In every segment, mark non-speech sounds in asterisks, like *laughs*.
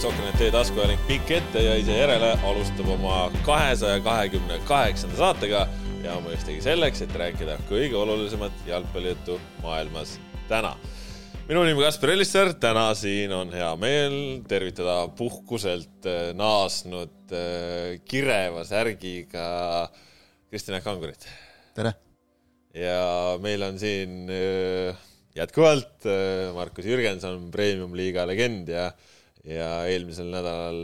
sõbrad, Sokkenet tee taskuhääling pikk ette ja ise järele alustab oma kahesaja kahekümne kaheksanda saatega ja mõistagi selleks, et rääkida kõige olulisemat jalgpallijuttu maailmas täna. minu nimi Kaspar Ellissaar, täna siin on hea meel tervitada puhkuselt äh, naasnud äh, kireva särgiga Kristjan Kangurit. tere! ja meil on siin äh, jätkuvalt Markus Jürgenson, premium-liiga legend ja ja eelmisel nädalal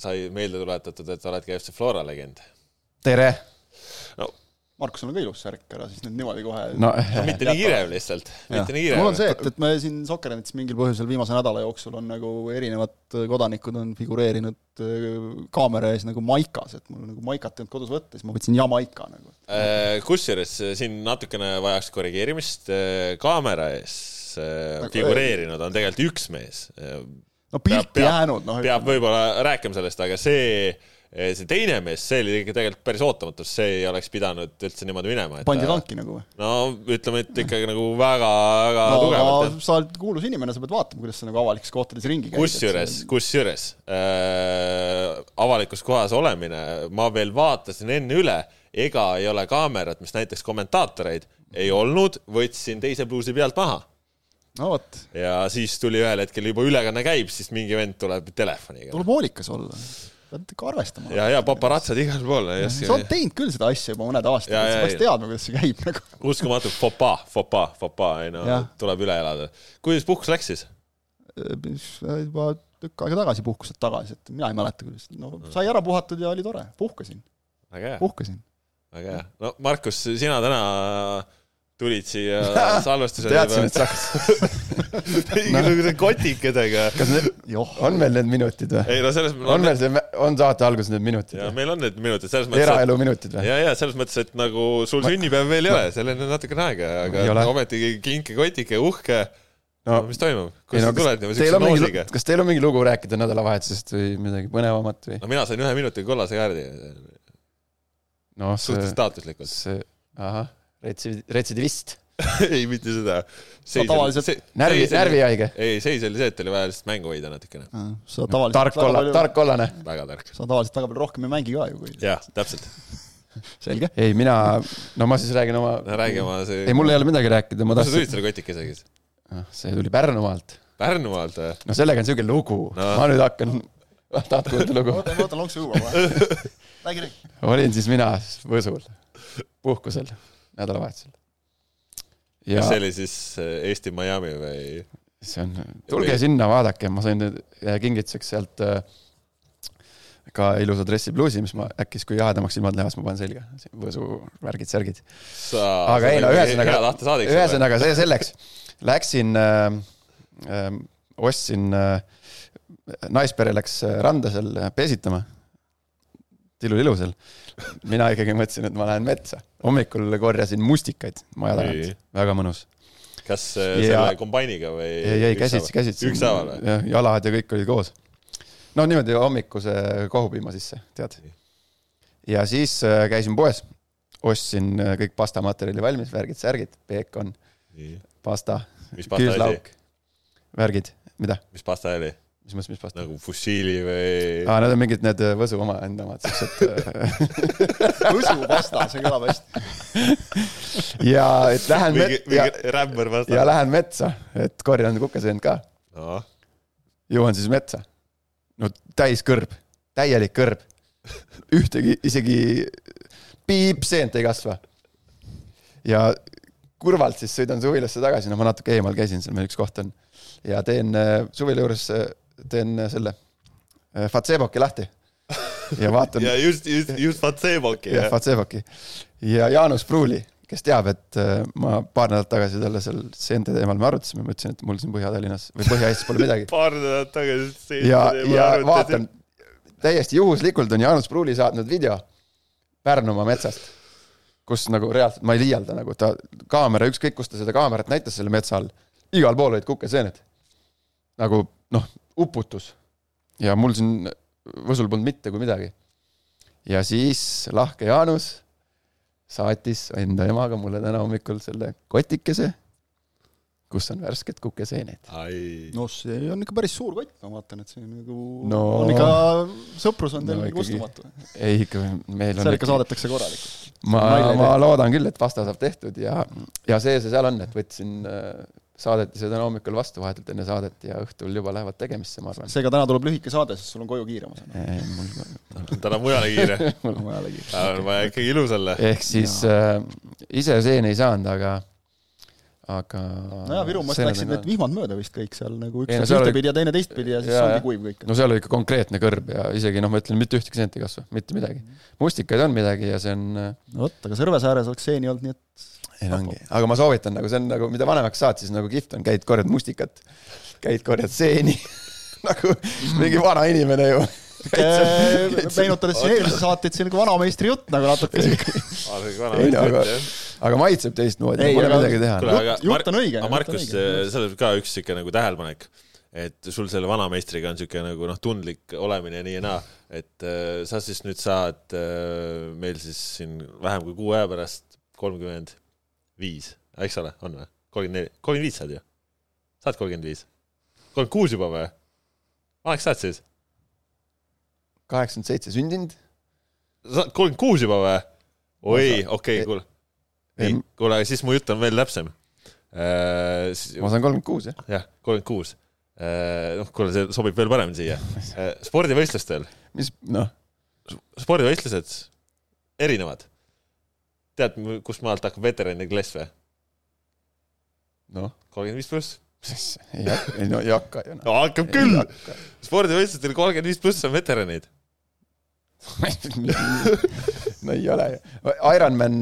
sai meelde tuletatud, et sa oledki FC Flora legend. tere! no Markusel on ka ilus särk, ära siis nüüd niimoodi kohe no, *laughs* no mitte nii kirev lihtsalt, mitte nii kirev. mul on see, et, et me siin Sokkernet's mingil põhjusel viimase nädala jooksul on nagu erinevad kodanikud on figureerinud äh, kaamera ees nagu maikas, et mul nagu maikat ei olnud kodus võtta, siis ma võtsin Jamaika nagu. Äh, kusjuures siin natukene vajaks korrigeerimist, äh, kaamera ees figureerinud on tegelikult üks mees no pilti jäänud, noh. peab võib-olla rääkima sellest, aga see, see teine mees, see oli tegelikult päris ootamatus, see ei oleks pidanud üldse niimoodi minema. pandi tanki nagu või? no ütleme, et ikkagi nagu väga, väga no, tugevalt. sa oled kuulus inimene, sa pead vaatama, kuidas sa nagu avalikes kohtades ringi käid. kusjuures, kusjuures äh, avalikus kohas olemine, ma veel vaatasin enne üle, ega ei ole kaamerat, mis näitaks kommentaatoreid, ei olnud, võtsin teise pluusi pealt maha no vot. ja siis tuli ühel hetkel juba ülekanne käib, siis mingi vend tuleb telefoniga. tuleb hoolikas olla, pead ikka arvestama. ja, ja paparatsad igal pool. sa oled teinud küll seda asja juba mõned aastad, sa peaks teadma, kuidas see käib nagu. uskumatu, fopa, fopa, fopa, ei no tuleb üle elada. kuidas puhkus läks siis? juba tükk aega tagasi puhkuselt tagasi, et mina ei mäleta, kuidas, no sai ära puhatud ja oli tore, puhkasin. puhkasin. väga hea. no Markus, sina täna tulid siia *laughs* salvestusele. teadsin, et sa hakkad *laughs* mingisuguse kotikedega. kas need, on meil need minutid või? ei no selles mõttes. on meil see, on saate alguses need minutid? jaa, meil on need minutid, selles mõttes. eraelu minutid või? ja, ja selles mõttes, et nagu sul Ma... sünnipäev veel ei ole, selleni on natukene aega, aga no, ometigi kinke kotike, uhke no, no mis toimub, kust no, sa tuled niimoodi siukse noosiga? kas teil on mingi lugu rääkida nädalavahetusest või midagi põnevamat või? no mina sain ühe minutiga kollase kaardi. noh, see. suhteliselt staatuslikult. see, ahah retsi-, retsidivist *laughs* ei, mitte seda. närvi, närvihaige? ei, seis oli see, et oli vaja lihtsalt mängu hoida natukene. sa tavaliselt tark olla, tark kollane. väga tark. sa tavaliselt väga palju rohkem ei mängi ka ju, kui. jah, täpselt. *laughs* selge. ei, mina, no ma siis räägin oma no,. räägi oma see. ei, mul ei ole midagi rääkida, ma tahtsin. sa tulid selle kotikesega siis? Ah, see tuli Pärnumaalt. Pärnumaalt või? no sellega on siuke lugu no., ma nüüd hakkan, *laughs* tahad kuulda lugu? oota, ma võtan lonksu juua kohe. räägi, räägi. olin siis mina Võsul puhkusel nädalavahetusel ja kas see oli siis äh, Eesti Miami või? see on, tulge või... sinna, vaadake, ma sain kingituseks sealt äh, ka ilusa dressipluusi, mis ma äkki siis, kui jahedamaks ilmad lähevad, ma panen selga. Võsu värgid, särgid. aga ei no ühesõnaga, ühesõnaga see selleks. Läksin äh,, äh, ostsin äh,, naispere läks äh, randa seal pesitama. tilulilusel mina ikkagi mõtlesin, et ma lähen metsa. hommikul korjasin mustikaid maja tagant, väga mõnus. kas äh, ja... selle kombainiga või? ei, käsitsi, käsitsi. ükshaaval või? jah, jalad ja kõik olid koos. no niimoodi hommikuse kohupiima sisse, tead. ja siis äh, käisin poes, ostsin äh, kõik pastamaterjali valmis, värgid-särgid, peekon, pasta, küüslauk, värgid, mida? mis pasta oli? Mis mõttes, mis pasta? nagu fussiili või? aa, need on mingid need äh, Võsu oma enda omad, siuksed äh, *laughs* Võsu pasta, see kõlab hästi. *laughs* ja et lähen mingi, mingi rämber pasta. ja lähen metsa, et korjan kukeseent ka no.. jõuan siis metsa. no täis kõrb, täielik kõrb. ühtegi, isegi piipseent ei kasva. ja kurvalt siis sõidan suvilasse tagasi, no ma natuke eemal käisin, seal meil üks koht on ja teen äh, suvila juures teen selle äh, Fatseboki lahti ja vaatan *laughs* ja just, just, just Fatseboki. jah, Fatseboki. ja Jaanus Pruuli, kes teab, et äh, ma paar nädalat tagasi talle seal seente teemal me arutasime, ma ütlesin, et mul siin Põhja-Tallinnas või Põhja-Eestis pole midagi *laughs* paar nädalat tagasi seente ja, ja vaatan, täiesti juhuslikult on Jaanus Pruuli saatnud video Pärnumaa metsast, kus nagu reaalselt, ma ei liialda nagu, ta kaamera, ükskõik kus ta seda kaamerat näitas selle metsa all, igal pool olid kukeseened. nagu noh uputus. ja mul siin Võsul polnud mitte kui midagi. ja siis lahke Jaanus saatis enda emaga mulle täna hommikul selle kotikese, kus on värsked kukeseened. ai, noh, see on ikka päris suur kott, ma vaatan, et see on nagu No- on ikka, sõprus on teil No no, ikkagi. kustumatu. ei ikka, meil on seal ikka saadetakse korralikult. ma ma loodan küll, et pasta saab tehtud ja, ja see see seal on, et võtsin, saadeti see täna hommikul vastu vahetult enne saadet ja õhtul juba lähevad tegemisse, ma arvan. seega täna tuleb lühike saade, sest sul on koju kiire, ma saan täna mujale kiire. aru. mujale kiire. täna on vaja ikkagi ilus olla. ehk siis äh, ise seeni ei saanud, aga, aga. nojah, Virumaast läksid need vihmad mööda vist kõik seal nagu üks Ei, no seal oli- ühtepidi ja teine teistpidi ja siis ongi kuiv kõik. no seal oli ikka konkreetne kõrb ja isegi noh, ma ütlen, mitte ühtegi senti ei kasva, mitte midagi. mustikaid on midagi ja see on, no vot, aga Sõrves ääres oleks seeni olnud, nii et ei no ongi, aga ma soovitan nagu see on nagu, mida vanemaks saad, siis nagu kihvt on, käid korjad mustikat, käid korjad seeni *laughs* nagu mingi vana inimene ju. Meenutades siin eelmisi saateid, see on nagu vanameistri jutt nagu natuke *laughs* no aga- aga maitseb teistmoodi, Ei, pole midagi teha. Jutt- jutt on õige, aga on Markus, seal on ka üks siuke nagu tähelepanek, et sul selle vanameistriga on siuke nagu noh, tundlik olemine nii ja naa, et äh, sa siis nüüd saad äh, meil siis siin vähem kui kuu aja pärast kolmkümmend viis, eks ole, on või? kolmkümmend neli, kolmkümmend viis saad ju? saad kolmkümmend viis? kolmkümmend kuus juba või? vanaks saad siis? kaheksakümmend seitse sündinud. saad kolmkümmend kuus juba või? oi, okei, ei- kuule. nii, kuule, siis mu jutt on veel täpsem. Äh, ma saan kolmkümmend kuus jah. jah, kolmkümmend kuus. noh, kuule, see sobib veel paremini siia. *laughs* spordivõistlustel, mis noh, spordivõistlused erinevad. tead, kust maalt hakkab veteranide klass või? noh, kolmkümmend viis pluss. ei no ei hakka ju noh. no hakkab küll. spordivõistlustel kolmkümmend viis pluss on veteranid. *laughs* no ei ole ju. Ironman,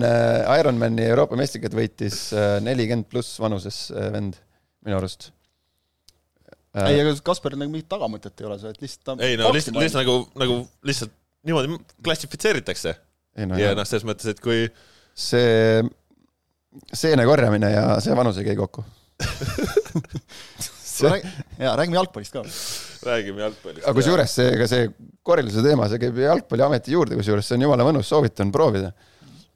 Ironmani Euroopa meistrikad võitis äh, nelikümmend pluss vanuses äh, vend minu arust. ei, aga Kasparil nagu mingit tagamõtet ei ole, sa oled lihtsalt ei no lihtsalt, lihtsalt nagu, nagu lihtsalt niimoodi klassifitseeritatakse ei no ja noh, selles mõttes, et kui see seene korjamine ja see vanus ei käi kokku. *laughs* jaa, räägime jalgpallist ka. räägime jalgpallist. aga kusjuures see, ka see korjalisuse teema, see käib Jalgpalliameti juurde, kusjuures see on jumala mõnus, soovitan proovida.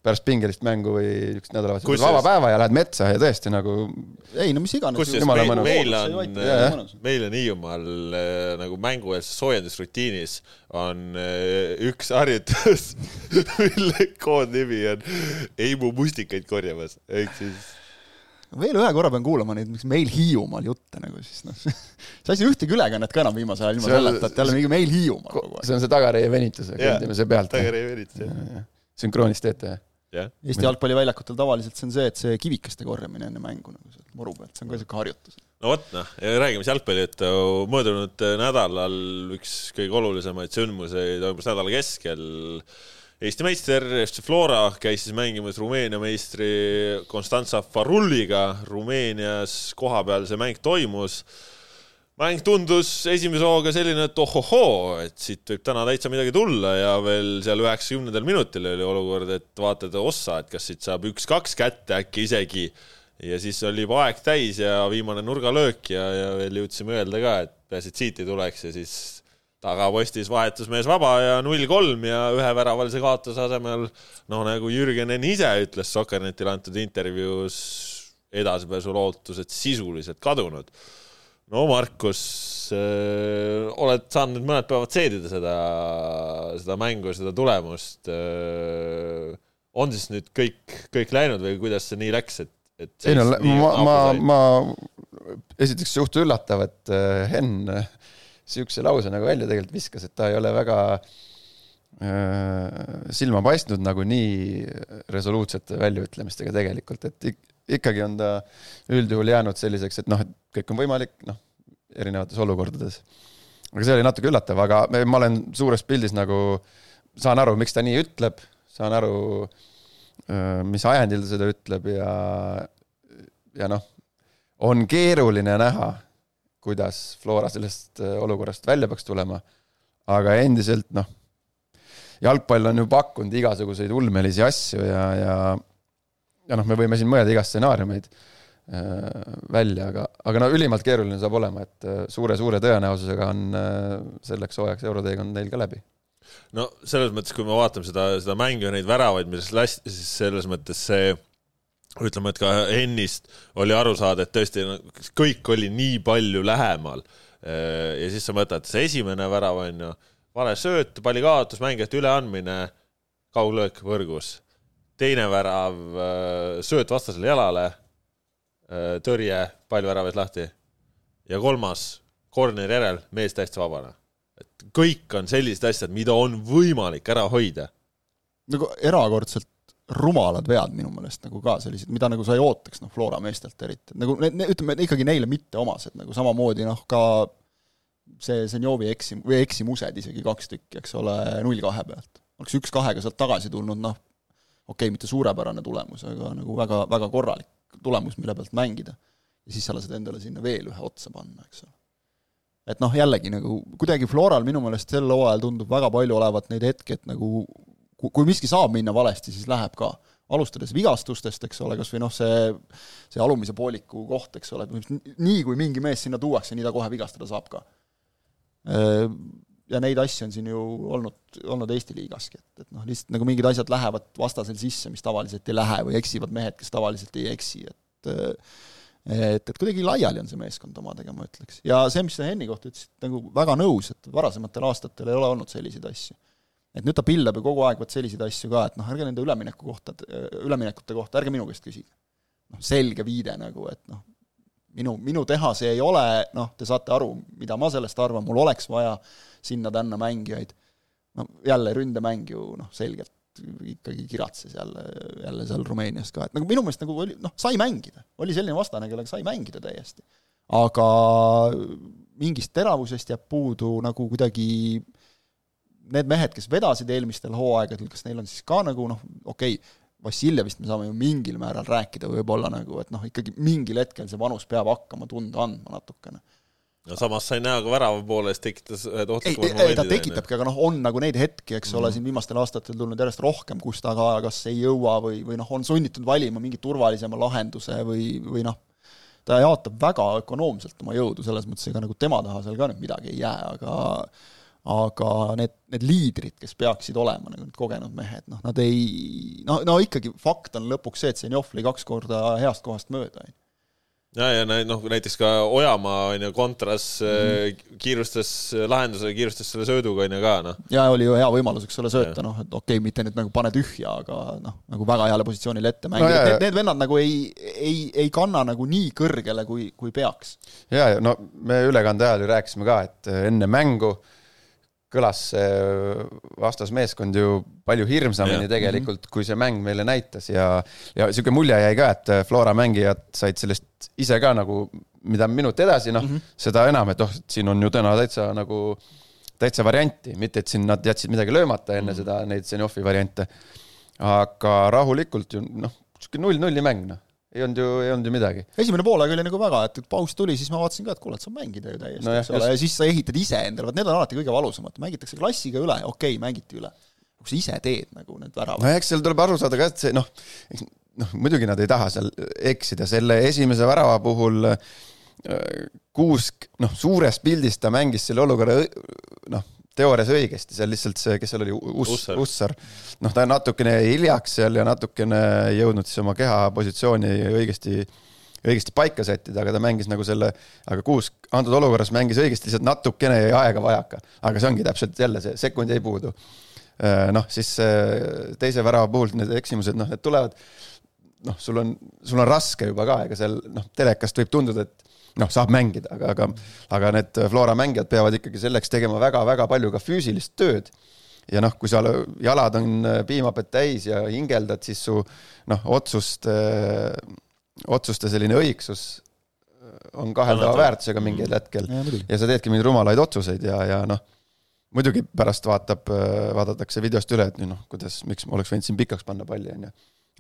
Pärast pingelist mängu või niisugust nädalavahetust, Kusjuures- vaba päeva ja lähed metsa ja tõesti nagu ei no mis iganes. kusjuures meil, meil on meil on Hiiumaal äh, nagu mängueelses soojendusrutiinis on äh, üks harjutus, *laughs* mille koodnimi on Eimu mustikaid korjamas, ehk siis veel ühe korra pean kuulama neid, miks meil Hiiumaal jutte nagu siis noh, *laughs* sa ei saa ühtegi ülekannet ka enam viimasel ajal ilma See on- selleta, et jälle mingi meil Hiiumaal kogu aeg. see on see tagareie venitus, kõndime see pealt. tagari veritas jah. sünkroonis teete, jah? jah, Eesti jalgpalliväljakutel tavaliselt see on see, et see kivikeste korjamine enne mängu nagu sealt moru pealt, see on ka niisugune harjutus. no vot noh, räägime siis jalgpallijuttu, möödunud nädalal üks kõige olulisemaid sündmuseid toimus nädala keskel. Eesti meister FC Flora käis siis mängimas Rumeenia meistri Konstantsa Farulliga Rumeenias kohapeal see mäng toimus mäng tundus esimese hooga selline, et ohohoo, et siit võib täna täitsa midagi tulla ja veel seal üheksakümnendal minutil oli olukord, et vaatad ossa, et kas siit saab üks-kaks kätte äkki isegi. ja siis oli juba aeg täis ja viimane nurgalöök ja, ja veel jõudsime öelda ka, et peaasi, et siit ei tuleks ja siis tagapostis vahetus mees vaba ja null kolm ja üheväravaline kaotuse asemel noh, nagu Jürgen Enn ise ütles Sokkernetile antud intervjuus, edasipääsu lootused sisuliselt kadunud no Markus äh,, oled saanud nüüd mõned päevad seedida seda, seda mängu, seda tulemust äh,. on siis nüüd kõik, kõik läinud või kuidas see nii läks, et, et ei no ma, ma ma esiteks suht üllatav, et äh, Henn siukse lause nagu välja tegelikult viskas, et ta ei ole väga silma paistnud nagu nii resoluutsete väljaütlemistega tegelikult, et ikkagi on ta üldjuhul jäänud selliseks, et noh, et kõik on võimalik, noh, erinevates olukordades. aga see oli natuke üllatav, aga ma olen suures pildis nagu, saan aru, miks ta nii ütleb, saan aru, mis ajendil ta seda ütleb ja, ja noh, on keeruline näha, kuidas Flora sellest olukorrast välja peaks tulema, aga endiselt noh, jalgpall on ju pakkunud igasuguseid ulmelisi asju ja, ja ja noh, me võime siin mõelda igast stsenaariumeid äh, välja, aga, aga no ülimalt keeruline saab olema, et äh, suure-suure tõenäosusega on äh, selleks hooajaks euroteekond neil ka läbi. no selles mõttes, kui me vaatame seda, seda mängu ja neid väravaid, millest lasti, siis selles mõttes see ütleme, et ka ennist oli aru saada, et tõesti kõik oli nii palju lähemal. ja siis sa mõtled, see esimene värav on ju, vale sööt, palli kaotus, mängijate üleandmine, kauglöök võrgus. Teine värav, sööt vastasele jalale, tõrje, pall väravas lahti. ja kolmas, korneri järel, mees täitsa vabane. et kõik on sellised asjad, mida on võimalik ära hoida. nagu erakordselt rumalad vead minu meelest nagu ka sellised, mida nagu sa ei ootaks, noh, Flora meestelt eriti, nagu need, need, ütleme, ikkagi neile mitteomased, nagu samamoodi noh, ka see Zenjovi eksim-, või eksimused isegi kaks tükki, eks ole, null kahe pealt. oleks üks kahega sealt tagasi tulnud, noh, okei okay,, mitte suurepärane tulemus, aga nagu väga, väga korralik tulemus, mille pealt mängida. ja siis sa lased endale sinna veel ühe otsa panna, eks ole. et noh, jällegi nagu kuidagi Floral minu meelest sel hooajal tundub väga palju olevat neid hetki, et nagu kui miski saab minna valesti, siis läheb ka. alustades vigastustest, eks ole, kas või noh, see, see alumise pooliku koht, eks ole, nii kui mingi mees sinna tuuakse, nii ta kohe vigastada saab ka. Ja neid asju on siin ju olnud, olnud Eesti liigaski, et, et noh, lihtsalt nagu mingid asjad lähevad vastasel sisse, mis tavaliselt ei lähe, või eksivad mehed, kes tavaliselt ei eksi, et et, et kuidagi laiali on see meeskond omadega, ma ütleks. ja see, mis sa Henni kohta ütlesid, nagu väga nõus, et varasematel aastatel ei ole olnud selliseid asju et nüüd ta pillab ju kogu aeg vot selliseid asju ka, et noh, ärge nende ülemineku kohta, üleminekute kohta, ärge minu käest küsige. noh, selge viide nagu, et noh, minu, minu teha see ei ole, noh, te saate aru, mida ma sellest arvan, mul oleks vaja sinna-tänna mängijaid, no jälle ründemäng ju noh, selgelt ikkagi kiratses jälle, jälle seal Rumeenias ka, et nagu minu meelest nagu oli, noh, sai mängida, oli selline vastane, kellega sai mängida täiesti. aga mingist teravusest jääb puudu nagu kuidagi need mehed, kes vedasid eelmistel hooaegadel, kas neil on siis ka nagu noh, okei okay,, Vassiljevist me saame ju mingil määral rääkida võib-olla nagu, et noh, ikkagi mingil hetkel see vanus peab hakkama tunda andma natukene. No samas sai näha ka värava poolest tekitas ühed ohtlikumad momendid. ta tekitabki, aga noh, on nagu neid hetki, eks mm -hmm. ole, siin viimastel aastatel tulnud järjest rohkem, kus ta ka kas ei jõua või, või noh, on sunnitud valima mingi turvalisema lahenduse või, või noh, ta jaotab väga ökonoomselt oma jõudu, selles mõttes ega nagu tema taha seal ka nüüd midagi ei jää, aga aga need, need liidrid, kes peaksid olema nagu need kogenud mehed, noh, nad ei, no, no ikkagi fakt on lõpuks see, et Zenjov lõi kaks korda heast kohast mööda, on ju ja, ja noh, näiteks ka Ojamaa on ju kontras mm -hmm. kiirustas lahenduse, kiirustas selle sööduga on ju ka noh. ja oli ju hea võimalus, eks ole, sööta noh, et okei okay,, mitte nüüd nagu pane tühja, aga noh, nagu väga heale positsioonile ette mängida no,, need, need vennad nagu ei, ei, ei kanna nagu nii kõrgele, kui, kui peaks. ja, ja no me ülekande ajal ju rääkisime ka, et enne mängu äh, kõlas see vastasmeeskond ju palju hirmsamini ja. tegelikult, kui see mäng meile näitas ja, ja niisugune mulje jäi ka, et Flora mängijad said sellest ise ka nagu, mida minut edasi, noh mm -hmm., seda enam, et oh, siin on ju täna täitsa nagu, täitsa varianti, mitte et siin nad jätsid midagi löömata enne mm -hmm. seda, neid Zenjovi variante. aga rahulikult ju noh, niisugune null-nulli mäng, noh ei olnud ju, ei olnud ju midagi. esimene poolaeg oli nagu väga, et paus tuli, siis ma vaatasin ka, et kuule, et saab mängida ju täiesti no, eks ole, ja siis sa ehitad ise endale, vot need on alati kõige valusamad, mängitakse klassiga üle, okei okay,, mängiti üle. kui sa ise teed nagu need väravad. no eks seal tuleb aru saada ka, et see noh, noh muidugi nad ei taha seal eksida, selle esimese värava puhul äh, Kuusk, noh, suures pildis ta mängis selle olukorra noh, teoorias õigesti, seal lihtsalt see, kes seal oli, Uss, Ussar, noh, ta natukene hiljaks seal ja natukene ei jõudnud siis oma kehapositsiooni õigesti, õigesti paika sättida, aga ta mängis nagu selle, aga Kuusk antud olukorras mängis õigesti, lihtsalt natukene jäi aega vajaka. aga see ongi täpselt jälle see sekund jäi puudu. Äh, noh, siis teise värava puhul need eksimused, noh, need tulevad, noh, sul on, sul on raske juba ka, ega seal noh, telekast võib tunduda, et noh, saab mängida, aga, aga, aga need Flora mängijad peavad ikkagi selleks tegema väga-väga palju ka füüsilist tööd. ja noh, kui sa jalad on piimapett täis ja hingeldad, siis su noh, otsuste, otsuste selline õigsus on kaheldava väärtusega mingil hetkel ja, ja sa teedki mingeid rumalaid otsuseid ja, ja noh, muidugi pärast vaatab, vaadatakse videost üle, et noh, kuidas, miks ma oleks võinud siin pikaks panna palli, on ju.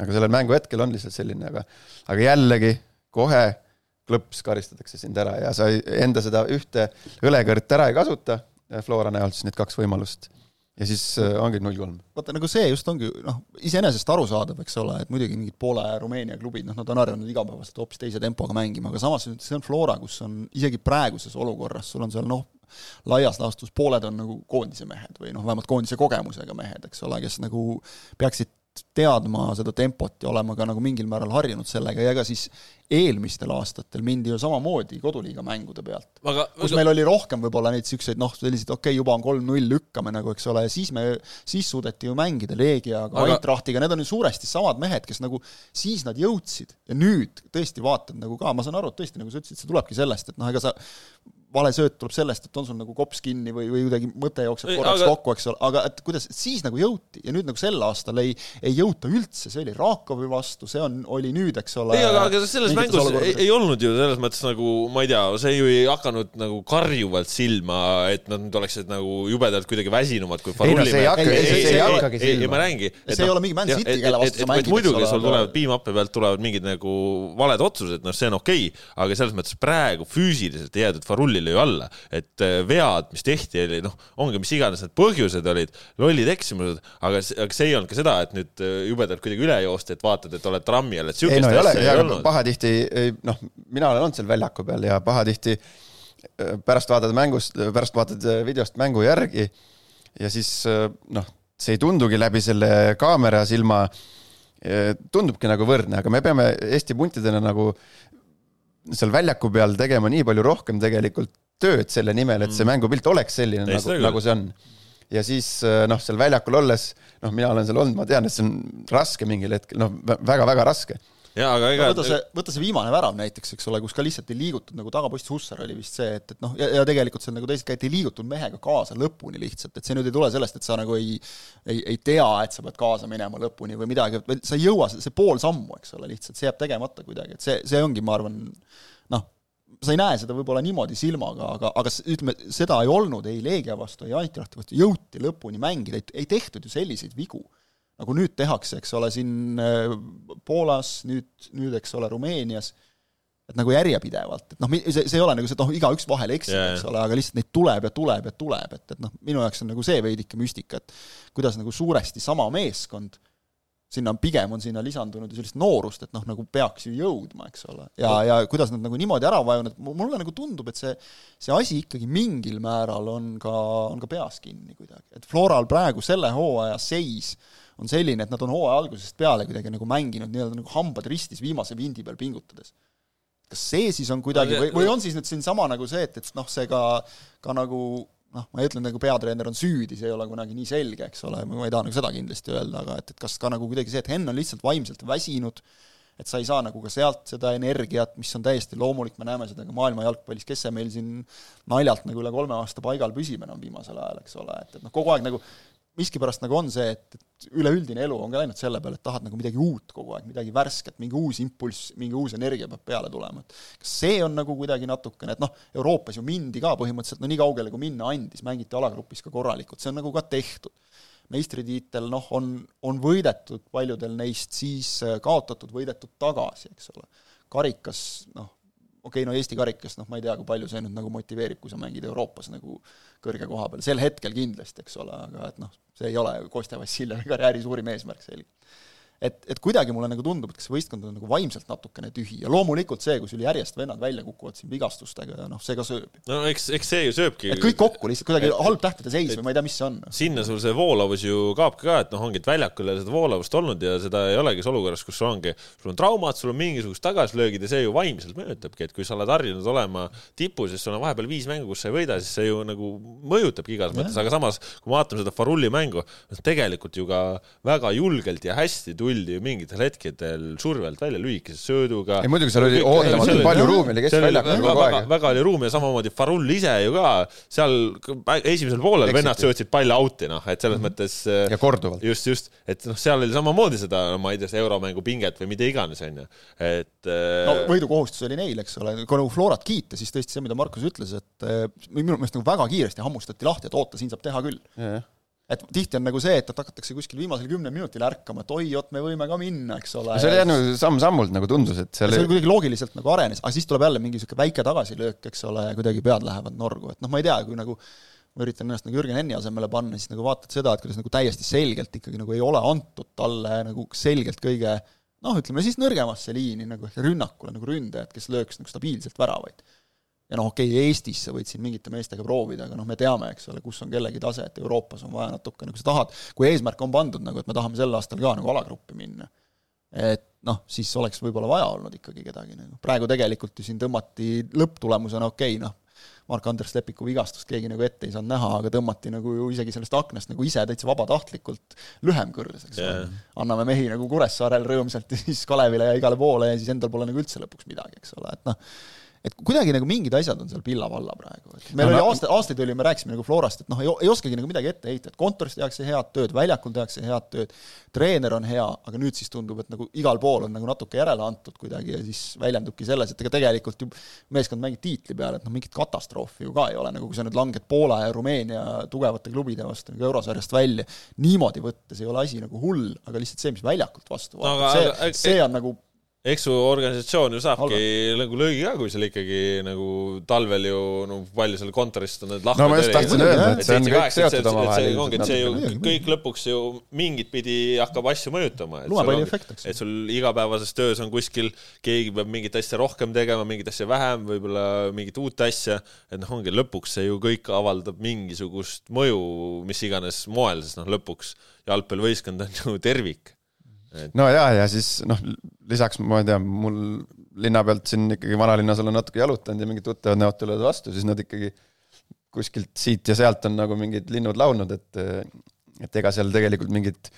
aga sellel mängu hetkel on lihtsalt selline, aga, aga jällegi kohe klõps, karistatakse sind ära ja sa enda seda ühte õlekõrt ära ei kasuta, Flora näol siis need kaks võimalust ja siis äh, ongi null kolm. vaata, nagu see just ongi noh, iseenesest arusaadav, eks ole, et muidugi mingid Poola ja Rumeenia klubid, noh, nad on harjunud igapäevaselt hoopis teise tempoga mängima, aga samas see on Flora, kus on isegi praeguses olukorras, sul on seal noh, laias laastus pooled on nagu koondise mehed või noh, vähemalt koondise kogemusega mehed, eks ole, kes nagu peaksid teadma seda tempot ja olema ka nagu mingil määral harjunud sellega ja ega siis eelmistel aastatel mindi ju samamoodi koduliiga mängude pealt. kus meil oli rohkem võib-olla neid niisuguseid noh, selliseid okei okay,, juba on kolm-null, lükkame nagu, eks ole, ja siis me, siis suudeti ju mängida Leegiaga aga..., Eintrachtiga, need on ju suuresti samad mehed, kes nagu siis nad jõudsid ja nüüd tõesti vaatad nagu ka, ma saan aru, et tõesti, nagu sa ütlesid, see tulebki sellest, et noh, ega sa vale sööt tuleb sellest, et on sul nagu kops kinni või, või kuidagi mõte jookseb korraks aga... kokku, eks ole, aga et kuidas, siis nagu jõuti ja nüüd nagu sel aastal ei, ei jõuta üldse, see oli Rakovi vastu, see on, oli nüüd, eks ole. ei, aga, aga selles mängus ei, ei olnud ju selles mõttes nagu, ma ei tea, see ju ei hakanud nagu karjuvalt silma, et nad nüüd oleksid nagu jubedalt kuidagi väsinumad kui ei no see ei hakka, see ei hakkagi silma. ma räägingi. see ei ole mingi Man City, kelle vastu sa mängid. muidugi, sul tulevad piimhappe pealt tulevad mingid nagu valed otsused, noh, see on okei okay,, aga selles mõttes praegu füüsiliselt ei jäädud Farullile ju alla et äh, vead, mis tehti, oli noh, ongi mis iganes need põhjused olid, lollid eksimused, aga, aga see ei olnud ka seda, et nüüd äh, jubedalt kuidagi üle joosta, et vaatad, et oled trammi all, et ei ole, ei olnud. pahatihti, noh, mina olen olnud seal väljaku peal ja pahatihti äh, pärast vaatad mängust, pärast vaatad videost mängu järgi ja siis noh, see ei tundugi läbi selle kaamera silma, tundubki nagu võrdne, aga me peame Eesti puntidena nagu seal väljaku peal tegema nii palju rohkem tegelikult tööd selle nimel, et see mm. mängupilt oleks selline, nagu, nagu see on. ja siis äh, noh, seal väljakul olles, noh, mina olen seal olnud, ma tean, et see on raske mingil hetkel, noh, väga-väga raske jaa, aga ega no, võta see, võta see viimane värav näiteks, eks ole, kus ka lihtsalt ei liigutud nagu tagapost Hussar oli vist see, et, et noh, ja, ja tegelikult seal nagu teised käid, ei liigutud mehega kaasa lõpuni lihtsalt, et see nüüd ei tule sellest, et sa nagu ei ei, ei tea, et sa pead kaasa minema lõpuni või midagi, sa ei jõua, see pool sammu, eks ole, lihtsalt see jääb tegemata kuidagi, et see, see ongi, ma arvan, noh, sa ei näe seda võib-olla niimoodi silmaga, aga, aga ütleme, seda ei olnud ei Leegia vastu, ei Eintrachti vastu, jõuti lõpuni mängida, ei tehtud ju selliseid vigu, nagu nüüd tehakse, eks ole, siin äh, Poolas, nüüd, nüüd eks ole, Rumeenias, et nagu järjepidevalt, et noh, see, see ei ole nagu see, et noh, igaüks vahel eksib yeah., eks ole, aga lihtsalt neid tuleb ja tuleb ja tuleb, et, et noh, minu jaoks on nagu see veidike müstika, et kuidas nagu suuresti sama meeskond sinna on pigem, on sinna lisandunud ju sellist noorust, et noh, nagu peaks ju jõudma, eks ole. ja, ja kuidas nad nagu niimoodi ära vajunud, mulle nagu tundub, et see, see asi ikkagi mingil määral on ka, on ka peas kinni kuidagi. et Floral praegu selle hooaja seis on selline, et nad on hooaja algusest peale kuidagi nagu mänginud nii-öelda nagu hambad ristis viimase vindi peal pingutades. kas see siis on kuidagi või, või on siis nüüd siinsama nagu see, et, et noh, see ka, ka nagu noh, ma ei ütle nagu peatreener on süüdi, see ei ole kunagi nii selge, eks ole, ma ei taha nagu seda kindlasti öelda, aga et, et kas ka nagu kuidagi see, et Henn on lihtsalt vaimselt väsinud, et sa ei saa nagu ka sealt seda energiat, mis on täiesti loomulik, me näeme seda ka maailma jalgpallis, kes see meil siin naljalt nagu üle kolme aasta paigal püsib enam viimasel ajal, eks ole, et, et noh, kogu aeg nagu miskipärast nagu on see, et, et üleüldine elu on ka läinud selle peale, et tahad nagu midagi uut kogu aeg, midagi värsket, mingi uus impulss, mingi uus energia peab peale tulema, et kas see on nagu kuidagi natukene, et noh, Euroopas ju mindi ka põhimõtteliselt no nii kaugele, kui minna andis, mängiti alagrupis ka korralikult, see on nagu ka tehtud. meistritiitel noh, on, on võidetud paljudel neist, siis äh, kaotatud, võidetud tagasi, eks ole. karikas noh, okei okay,, no Eesti karikas, noh ma ei tea, kui palju see nüüd nagu motiveerib, kui sa mängid Euroopas nagu kõrge koha peal, sel hetkel kindlasti, eks ole, aga et noh, see ei ole Kostja Vassiljevi karjääri suurim eesmärk selgelt et, et kuidagi mulle nagu tundub, et kas see võistkond on nagu vaimselt natukene tühi ja loomulikult see, kui sul järjest vennad välja kukuvad siin vigastustega ja noh, see ka sööb. no eks, eks see ju sööbki. et kõik kokku lihtsalt kuidagi halb tähtede seis või ma ei tea, mis see on. sinna sul see voolavus ju kaobki ka, et noh, ongi, et väljakul ei ole seda voolavust olnud ja seda ei olegi olukorras, kus ongi, sul on traumad, sul on mingisugused tagasilöögid ja see ju vaimselt mõjutabki, et kui sa oled harjunud olema tipus, siis sul on vahepeal viis mängu, kus sa ei võida, siis see ju nagu mõjutabki igas mõttes, aga samas, kui me vaatame seda Farulli mängu, tegelikult ju ka väga julgelt ja hästi tuldi ju mingitel hetkedel survelt välja lühikese sööduga. ei muidugi seal oli ootamatult palju ruumi oli keskväljakul kogu aeg. väga oli ruumi ja samamoodi Farull ise ju ka seal esimesel poolel vennad söötsid palli out'i noh, et selles mm -hmm. mõttes. ja korduvalt. just, just, et noh, seal oli samamoodi seda, ma ei tea, euromängu pinget või mida iganes, onju, et. no äh, võidukohustus oli neil, eks ole, kui nagu Florat kiita, siis tõesti see, mida Markus ütles, et äh, minu meelest nagu väga kiiresti hammustati lahti, et oota, siin saab teha küll et tihti on nagu see, et, et hakatakse kuskil viimasel kümnel minutil ärkama, et oi, oot, me võime ka minna, eks ole. see oli jah nagu samm-sammult nagu tundus, et seal see oli kuidagi loogiliselt nagu arenes, aga siis tuleb jälle mingi niisugune väike tagasilöök, eks ole, ja kuidagi pead lähevad norgu, et noh, ma ei tea, kui nagu ma üritan ennast nagu Jürgen Enni asemele panna, siis nagu vaatad seda, et kuidas nagu täiesti selgelt ikkagi nagu ei ole antud talle nagu selgelt kõige noh, ütleme siis nõrgemasse liini nagu ehk rünnakule nagu ründajat, kes lööks nagu stabiilselt väravaid ja noh, okei okay,, Eestis sa võid siin mingite meestega proovida, aga noh, me teame, eks ole, kus on kellegi tase, et Euroopas on vaja natukene, kui sa tahad, kui eesmärk on pandud nagu, et me tahame sel aastal ka nagu alagruppi minna, et noh, siis oleks võib-olla vaja olnud ikkagi kedagi nagu, praegu tegelikult ju siin tõmmati lõpptulemusena okei okay,, noh, Mark-Andres Lepiku vigastust keegi nagu ette ei saanud näha, aga tõmmati nagu ju isegi sellest aknast nagu ise täitsa vabatahtlikult lühem kõrs, eks ole. Yeah.. anname mehi nagu Kuressaarel rõõmsalt ja siis Kalevile ja igale poole ja siis endal pole nagu üldse lõpuks midagi, eks ole, et noh, et kuidagi nagu mingid asjad on seal pilla-valla praegu, et meil no, oli aasta, aastaid oli, me rääkisime nagu Florast, et noh, ei, oskagi nagu midagi ette heita, et kontoris tehakse head tööd, väljakul tehakse head tööd, treener on hea, aga nüüd siis tundub, et nagu igal pool on nagu natuke järele antud kuidagi ja siis väljendubki selles, et ega tegelikult ju meeskond mängib tiitli peale, et noh, mingit katastroofi ju ka ei ole, nagu kui sa nüüd langed Poola ja Rumeenia tugevate klubide vastu nagu eurosarjast välja, niimoodi võttes ei ole asi nagu hull, aga lihtsalt see, mis väljakult vastu vaatab no,, see, see on nagu eks su organisatsioon ju saabki nagu löögi ka, kui seal ikkagi nagu talvel ju no palju seal kontorist on need lahked no ma just tahtsin öelda, et see on kõik seotud omavahel. ongi, et see ju kõik lõpuks ju mingit pidi hakkab asju mõjutama. et sul igapäevases töös on kuskil, keegi peab mingit asja rohkem tegema, mingit asja vähem, võib-olla mingit uut asja, et noh, ongi lõpuks see ju kõik avaldab mingisugust mõju, mis iganes moel, sest noh, lõpuks jalgpallivõistkond on ju tervik et.... no ja, ja siis noh, lisaks ma ei tea, mul linna pealt siin ikkagi vanalinnas olen natuke jalutanud ja mingid tuttavad näod tulevad vastu, siis nad ikkagi kuskilt siit ja sealt on nagu mingid linnud laulnud, et, et ega seal tegelikult mingit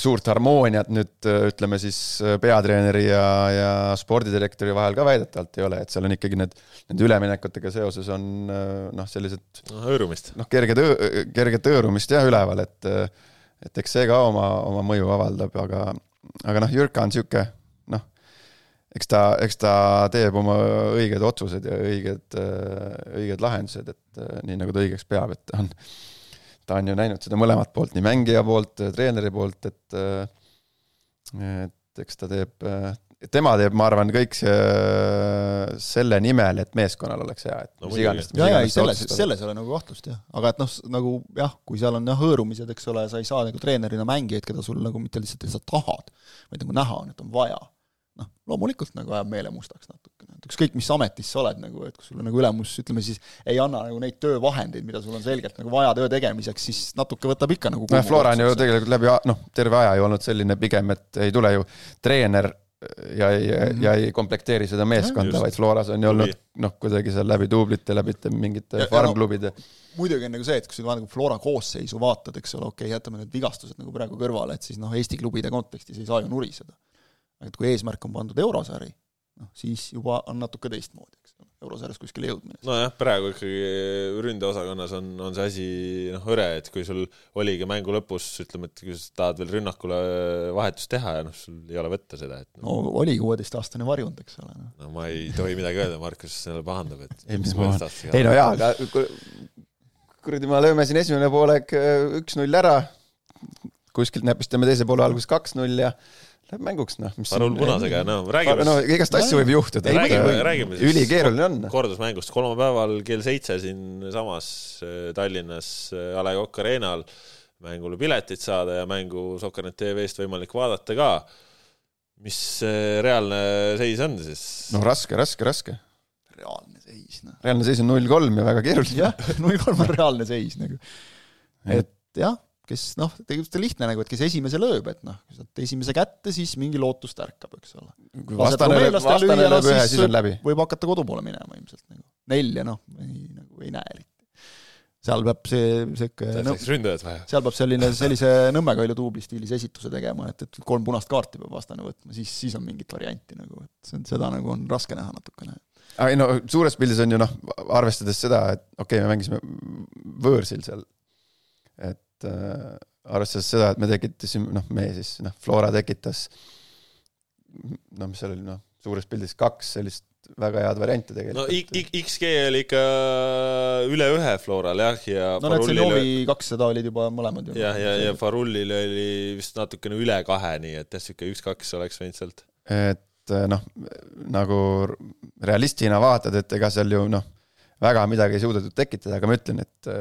suurt harmooniat nüüd ütleme siis peatreeneri ja, ja spordidirektori vahel ka väidetavalt ei ole, et seal on ikkagi need, nende üleminekutega seoses on noh, sellised noh, hõõrumist. noh, kerge töö, kerget hõõrumist jah, üleval, et et eks see ka oma, oma mõju avaldab, aga, aga noh, Jürka on niisugune noh, eks ta, eks ta teeb oma õiged otsused ja õiged, õiged lahendused, et nii nagu ta õigeks peab, et ta on, ta on ju näinud seda mõlemat poolt, nii mängija poolt, treeneri poolt, et et eks ta teeb, tema teeb, ma arvan, kõik see, selle nimel, et meeskonnal oleks hea, et no, mis iganes. ja, ja ei, selles, selles ei ole nagu kahtlust jah, aga et noh, nagu jah, kui seal on jah hõõrumised, eks ole, sa ei saa nagu treenerina mängijaid, keda sul nagu mitte lihtsalt sa tahad, vaid nagu näha on, et on vaja. noh, loomulikult nagu ajab meele mustaks natukene, et ükskõik, mis ametis sa oled nagu, et kui sulle nagu ülemus, ütleme siis, ei anna nagu neid töövahendeid, mida sul on selgelt nagu vaja töö tegemiseks, siis natuke võtab ikka nagu noh, Flora on ju tegelikult läbi noh, terve aja ju olnud selline pigem, et ei tule ju treener ja ei mm, -hmm. ja ei komplekteeri seda meeskonda, vaid Floras on ju olnud noh, kuidagi seal läbi duublite, läbi mingite farmklubide no,. muidugi on nagu see, et kui sa nagu Flora koosseisu vaatad, eks ole, okei okay,, jätame need vigastused nagu praegu kõrvale, et siis noh, Eesti klubide kontekstis ei saa ju nuriseda. et kui eesmärk on pandud eurosari, noh siis juba on natuke teistmoodi, eks eurosarjas kuskile jõudmine. nojah, praegu ikkagi ründeosakonnas on, on see asi noh, hõre, et kui sul oligi mängu lõpus, ütleme, et kui sa tahad veel rünnakule vahetust teha ja noh, sul ei ole võtta seda, et no, no oli kuueteistaastane varjund, eks ole no.. no ma ei tohi midagi öelda, Markus jälle pahandab, et ei, mis ma ei no jaa, aga kuradi, me lööme siin esimene poolek äh, üks-null ära, kuskilt näpistame teise poole alguses kaks-null ja läheb mänguks, noh. Parul punasega, no räägime. no igast asju võib juhtuda. räägime, räägime siis. ülikeeruline on. kordusmängust kolmapäeval kell seitse siinsamas äh, Tallinnas äh, A Le Coq Arena'l mängule piletid saada ja mängu Soccernet tv-st võimalik vaadata ka. mis äh, reaalne seis on siis? no raske, raske, raske. reaalne seis, noh. reaalne seis on null kolm ja väga keeruline. jah, null kolm on reaalne seis nagu. et jah kes noh, tegelikult on lihtne nagu, et kes esimese lööb, et noh, kui saad esimese kätte, siis mingi lootus tärkab, eks ole. kui vastane lööb, vastane lööb ühe, siis on läbi. võib hakata kodu poole minema ilmselt nagu. nelja noh, ei nagu ei näe eriti. seal peab see, sihuke seal peab selline, sellise Nõmme Kalju duubli stiilis esituse tegema, et, et kolm punast kaarti peab vastane võtma, siis, siis on mingit varianti nagu, et see on, seda nagu on raske näha natukene ei no suures pildis on ju noh, arvestades seda, et okei okay,, me mängisime võõrsil seal, et et äh, arvestades seda, et me tekitasime, noh, me siis, noh, Flora tekitas noh, mis seal oli, noh, suures pildis kaks sellist väga head varianti tegelikult. no XG oli ikka üle ühe Floral jah, ja no need Zeniovi kakssada olid juba mõlemad ju. jah, ja, ja, ja Farullil oli vist natukene üle kahe, nii et jah, niisugune üks-kaks oleks võinud sealt. et noh, nagu realistina vaatad, et ega seal ju noh, väga midagi ei suudetud tekitada, aga ma ütlen, et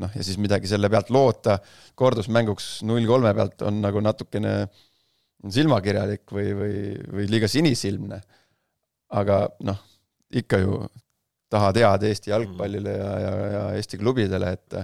noh, ja siis midagi selle pealt loota kordusmänguks null kolme pealt on nagu natukene silmakirjalik või, või, või liiga sinisilmne. aga noh, ikka ju tahad head Eesti jalgpallile ja, ja, ja Eesti klubidele, et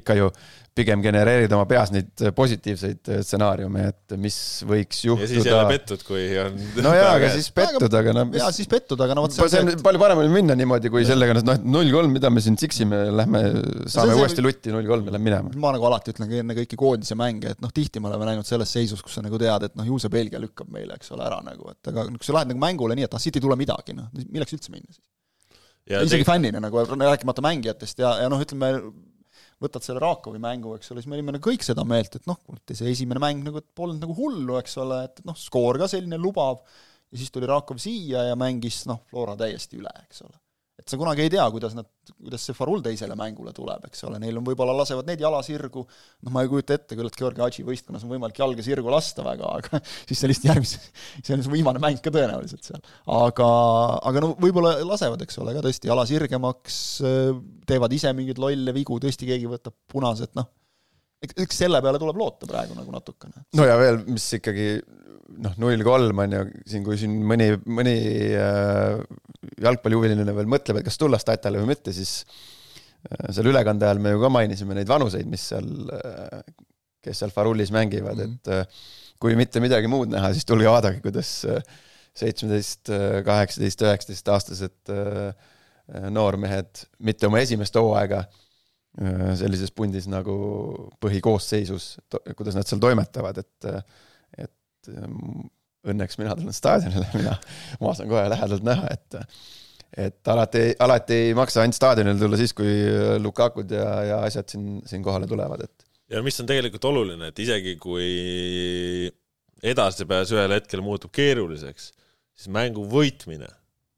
ikka ju pigem genereerida oma peas neid positiivseid stsenaariume, et mis võiks juhtuda. ja siis jälle pettud, kui on. no jaa, aga *laughs* siis pettud, aga noh. jaa, siis pettud, aga no vot. see on palju parem oli minna niimoodi, kui sellega, noh, null kolm, mida me siin siksime, lähme, saame see, uuesti lutti null kolm ja lähme minema. ma nagu alati ütlen ka enne kõiki koondise mänge, et noh, tihti me oleme näinud selles seisus, kus sa nagu tead, et noh, ju see Belgia lükkab meile, eks ole, ära nagu, et aga kui sa lähed nagu mängule nii, et ah, siit ei tule midagi, noh, milleks üldse minna siis? isegi fännina nagu, rääkimata mängijatest ja, ja noh, ütleme võtad selle Raakovi mängu, eks ole, siis me olime nagu kõik seda meelt, et noh, see esimene mäng nagu polnud nagu hullu, eks ole, et noh, skoor ka selline lubav, ja siis tuli Raakov siia ja mängis noh, Flora täiesti üle, eks ole et sa kunagi ei tea, kuidas nad, kuidas see Farul teisele mängule tuleb, eks ole, neil on võib-olla lasevad need jala sirgu, noh, ma ei kujuta ette küll, et Georgi Hadži võistkonnas on võimalik jalga sirgu lasta väga, aga *laughs* siis see lihtsalt järgmise, *laughs* see on viimane mäng ka tõenäoliselt seal. aga, aga no võib-olla lasevad, eks ole, ka tõesti jala sirgemaks, teevad ise mingeid lolle vigu, tõesti keegi võtab punased, noh, eks selle peale tuleb loota praegu nagu natukene. no ja veel, mis ikkagi noh, null kolm on ju, siin kui siin mõni, mõni äh, jalgpallihuviline veel mõtleb, et kas tulla statale või mitte, siis äh, seal ülekande ajal me ju ka mainisime neid vanuseid, mis seal äh,, kes seal Farulis mängivad mm, -hmm. et äh, kui mitte midagi muud näha, siis tulge vaadake, kuidas seitsmeteist, kaheksateist, üheksateist aastased noormehed mitte oma esimest hooaega sellises pundis nagu põhikoosseisus, kuidas nad seal toimetavad, et et ähm, õnneks mina tulen staadionile, mina, ma saan kohe lähedalt näha, et et alati, alati ei maksa ainult staadionile tulla siis, kui Lukakud ja, ja asjad siin, siin kohale tulevad, et. ja mis on tegelikult oluline, et isegi kui edasipääs ühel hetkel muutub keeruliseks, siis mängu võitmine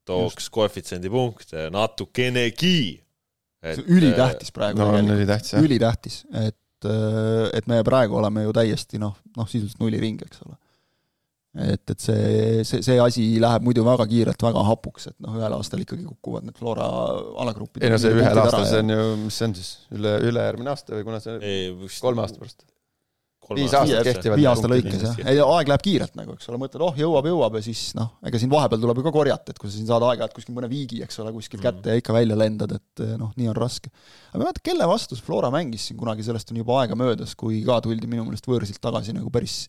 tooks koefitsiendi punkte natukenegi. see on ülitähtis praegu no, tegelikult. ülitähtis, et, et me praegu oleme ju täiesti noh, noh sisuliselt nulliring, eks ole et, et see, see, see asi läheb muidu väga kiirelt väga hapuks, et noh, ühel aastal ikkagi kukuvad need Flora alagrupid. ei no see ühel aastal, see on ju, mis see on siis, üle, ülejärgmine aasta või kuna see ei, kolme aasta pärast? viis aastat kehtivad. viie aasta lõikes jah, ei aeg läheb kiirelt nagu, eks ole, mõtled, oh jõuab, jõuab ja siis noh, ega siin vahepeal tuleb ju ka korjata, et kui sa siin saad aeg-ajalt kuskil mõne viigi, eks ole, kuskilt mm. kätte ja ikka välja lendad, et noh, nii on raske. aga ma ei mäleta, kelle vastu see Flora mängis siin kunagi, sellest on juba aega möödas, kui ka tuldi minu meelest võõrsilt tagasi nagu päris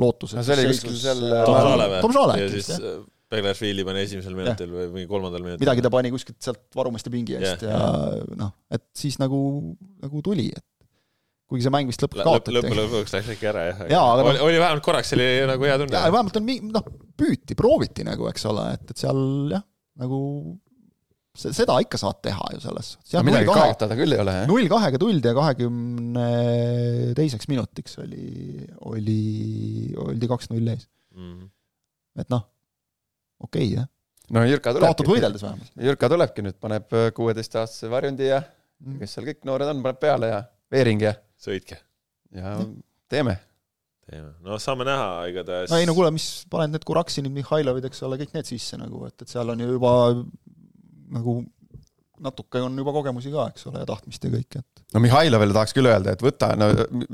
lootuses. see oli kuskil seal Tom Saale või? Tom Saale ja siis Beglerfieldi pani esimesel minutil või mingi kolmandal minutil. midagi ta pani kuskilt sealt varumeeste pingi eest ja, ja noh, et siis nagu, nagu tuli, et kuigi see mäng vist lõpuks kaotati. lõpp, lõpuks läks ikka ära jah ja,. oli, no, oli vähemalt korraks oli nagu hea tunne. jaa, vähemalt on noh, püüti, prooviti nagu, eks ole, et, et seal jah, nagu seda ikka saad teha ju selles midagi kaotada küll ei ole, null kahega tuldi ja kahekümne teiseks minutiks oli, oli, oldi kaks-null ees mm. et noh, okei okay,, jah. no Jürka tulebki. kaotad võideldes vähemalt. Jürka tulebki nüüd, paneb kuueteistaastase varjundi ja mm. kes seal kõik noored on, paneb peale ja Veering ja sõitke. ja teeme. teeme, no saame näha igatahes. no ei no kuule, mis, paned need Kuraksinid, Mihhailovid, eks ole, kõik need sisse nagu, et, et seal on ju juba nagu natuke on juba kogemusi ka, eks ole, ja tahtmist ja kõike, et. no Mihhailovile tahaks küll öelda, et võta, no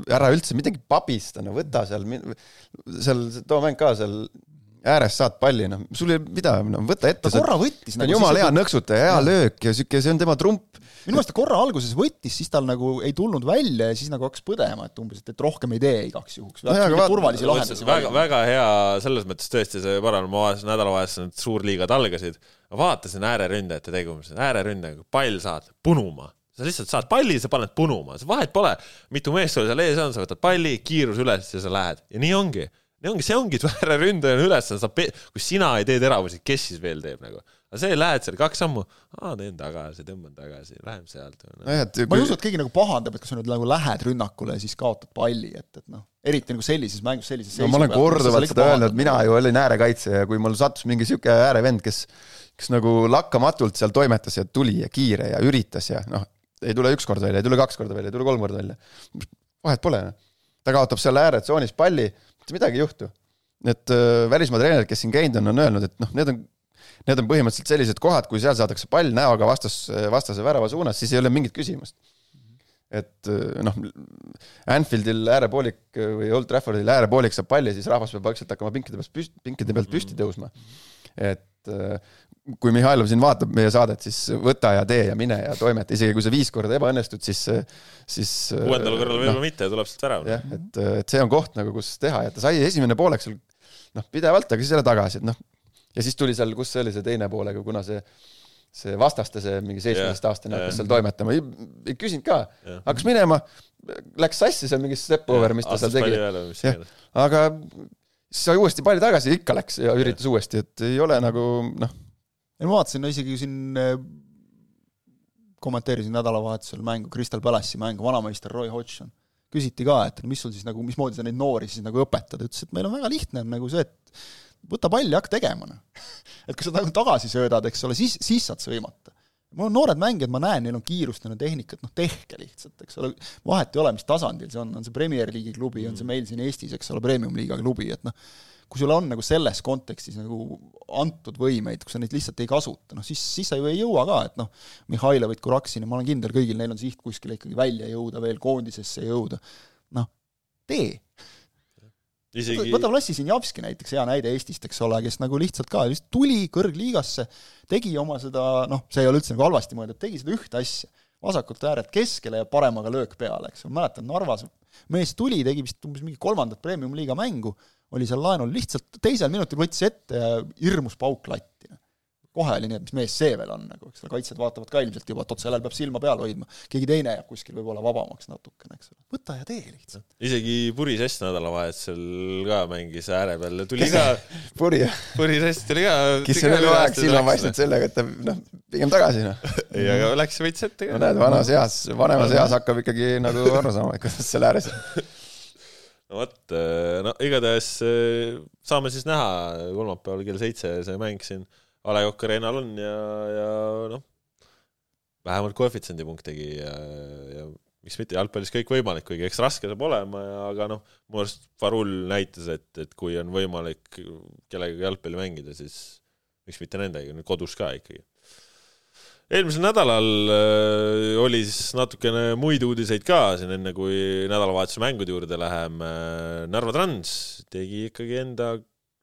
ära üldse midagi pabista, no võta seal, seal too mäng ka seal ääres saad palli, noh, sul ei, mida, no võta ette. ta korra võttis. ta on nagu jumala hea nõksutaja, hea löök ja sihuke, see on tema trump. Minu meelest ta korra alguses võttis, siis tal nagu ei tulnud välja ja siis nagu hakkas põdema, et umbes, et, et rohkem ei tee igaks juhuks. turvalisi lahendusi. väga, väga hea selles mõttes tõesti see vaatasin nädalavahetusel need suurliigad algasid, vaatasin ääreründajate tegemisi, ääreründajaga pall saad punuma sa lihtsalt saad palli, sa paned punuma, vahet pole, mitu meest sul seal ees on, sa võtad palli, kiirus üles ja sa lähed ja nii ongi ja ongi, see ongi *laughs* ründaja ülesanne, sa, kui sina ei tee teravusi, kes siis veel teeb nagu. Aga see, lähed seal kaks sammu, aa, teen tagasi, tõmban tagasi, lähen sealt no.. ma ei usu, et keegi nagu pahandab, et kui sa nüüd nagu lähed rünnakule ja siis kaotad palli, et, et noh, eriti nagu sellises mängus, sellises no ma olen korduvalt seda öelnud, mina ju olin äärekaitse ja kui mul sattus mingi sihuke äärevend, kes, kes nagu lakkamatult seal toimetas ja tuli ja kiire ja üritas ja noh, ei tule üks kord välja, ei tule kaks korda välja, ei tule kolm korda välja. vahet pole, noh. ta kaotab seal ääretsoonis palli mitte midagi ei juhtu. Need äh, välismaa treenerid, kes siin käinud on, on öelnud, et noh, need on, need on põhimõtteliselt sellised kohad, kui seal saadakse pall näoga vastas, vastase värava suunas, siis ei ole mingit küsimust. et äh, noh, Anfieldil äärepoolik või Old Traffordil äärepoolik saab palli, siis rahvas peab vaikselt hakkama pinkide pealt püsti, pinkide pealt püsti tõusma. et äh, kui Mihhailov siin vaatab meie saadet, siis võta ja tee ja mine ja toimeta, isegi kui sa viis korda ebaõnnestud, siis, siis. uuendal korral võib-olla no, mitte ja tuleb sealt värav. jah, et, et see on koht nagu, kus teha ja ta sai esimene poolek seal noh, pidevalt, aga siis jälle tagasi, et noh. Ja siis tuli seal, kus see oli see teine pool, aga kuna see see vastaste, see mingi seitsmeteistaastane hakkas seal toimetama, ei küsinud ka, hakkas minema, läks sassi seal mingi step over, mis ta seal tegi. aga siis sai uuesti palli tagasi, ikka läks ja üritas ja. uuesti, et ei ole nagu noh. ei ma vaatasin no isegi siin eh, kommenteerisin nädalavahetusel mängu, Crystal Palace'i mängu, vanameister Roy Hodgson. küsiti ka, et mis sul siis nagu, mismoodi sa neid noori siis nagu õpetad, ütles, et meil on väga lihtne, on nagu see, et võta pall ja hakka tegema, noh. *laughs* et kui sa nagu tagasi söödad, eks ole, siis, siis saad sõimata. mul on noored mängijad, ma näen, neil on kiirust, neil on tehnikat, noh tehke lihtsalt, eks ole, vahet ei ole, mis tasandil see on, on see Premier League'i klubi, on see meil siin Eestis, eks ole, Premium-liiga klubi, et noh, kui sul on nagu selles kontekstis nagu antud võimeid, kui sa neid lihtsalt ei kasuta, noh siis, siis sa ju ei jõua ka, et noh, Mihhailovit, Kuraksini, ma olen kindel, kõigil neil on siht kuskile ikkagi välja jõuda veel, koondisesse jõuda, noh, tee isegi võta Vlassi Sinjavski näiteks, hea näide Eestist, eks ole, kes nagu lihtsalt ka, lihtsalt tuli kõrgliigasse, tegi oma seda, noh, see ei ole üldse nagu halvasti mõeldud, tegi seda ühte asja, vasakult äärelt keskele ja paremaga löök peale, eks, ma mäletan, Narvas mees tuli, tegi vist umbes mingi kolmandat premium-liiga mängu, oli seal laenul, lihtsalt teisel minutil võttis ette ja hirmus pauk latti kohe oli nii, et mis mees see veel on nagu, eks ole, kaitsjad vaatavad ka ilmselt juba, et oot, sellel peab silma peal hoidma, keegi teine jääb kuskil võib-olla vabamaks natukene, eks ole, võta ja tee lihtsalt. isegi Puri Sest nädalavahetusel ka mängis ääre peal, tuli ka *laughs* Puri, Puri Sest tuli ka kes on eluaeg aeg silma paistnud sellega, et ta noh, pigem tagasi noh. *laughs* ei, aga läks veits ette ka. no näed, vanas eas, vanemas eas hakkab ikkagi nagu *laughs* aru saama, et kuidas seal ääres no vot, no igatahes eh, saame siis näha kolmapäeval kell seitse see mäng siin A Le Coq Arena'l on ja, ja noh, vähemalt koefitsiendipunktigi ja, ja miks mitte, jalgpallis kõik võimalik, kuigi eks raske saab olema ja aga noh, mu arust Varul näitas, et, et kui on võimalik kellegagi jalgpalli mängida, siis miks mitte nendega, kodus ka ikkagi. eelmisel nädalal äh, oli siis natukene muid uudiseid ka siin, enne kui nädalavahetuse mängude juurde läheme. Narva Trans tegi ikkagi enda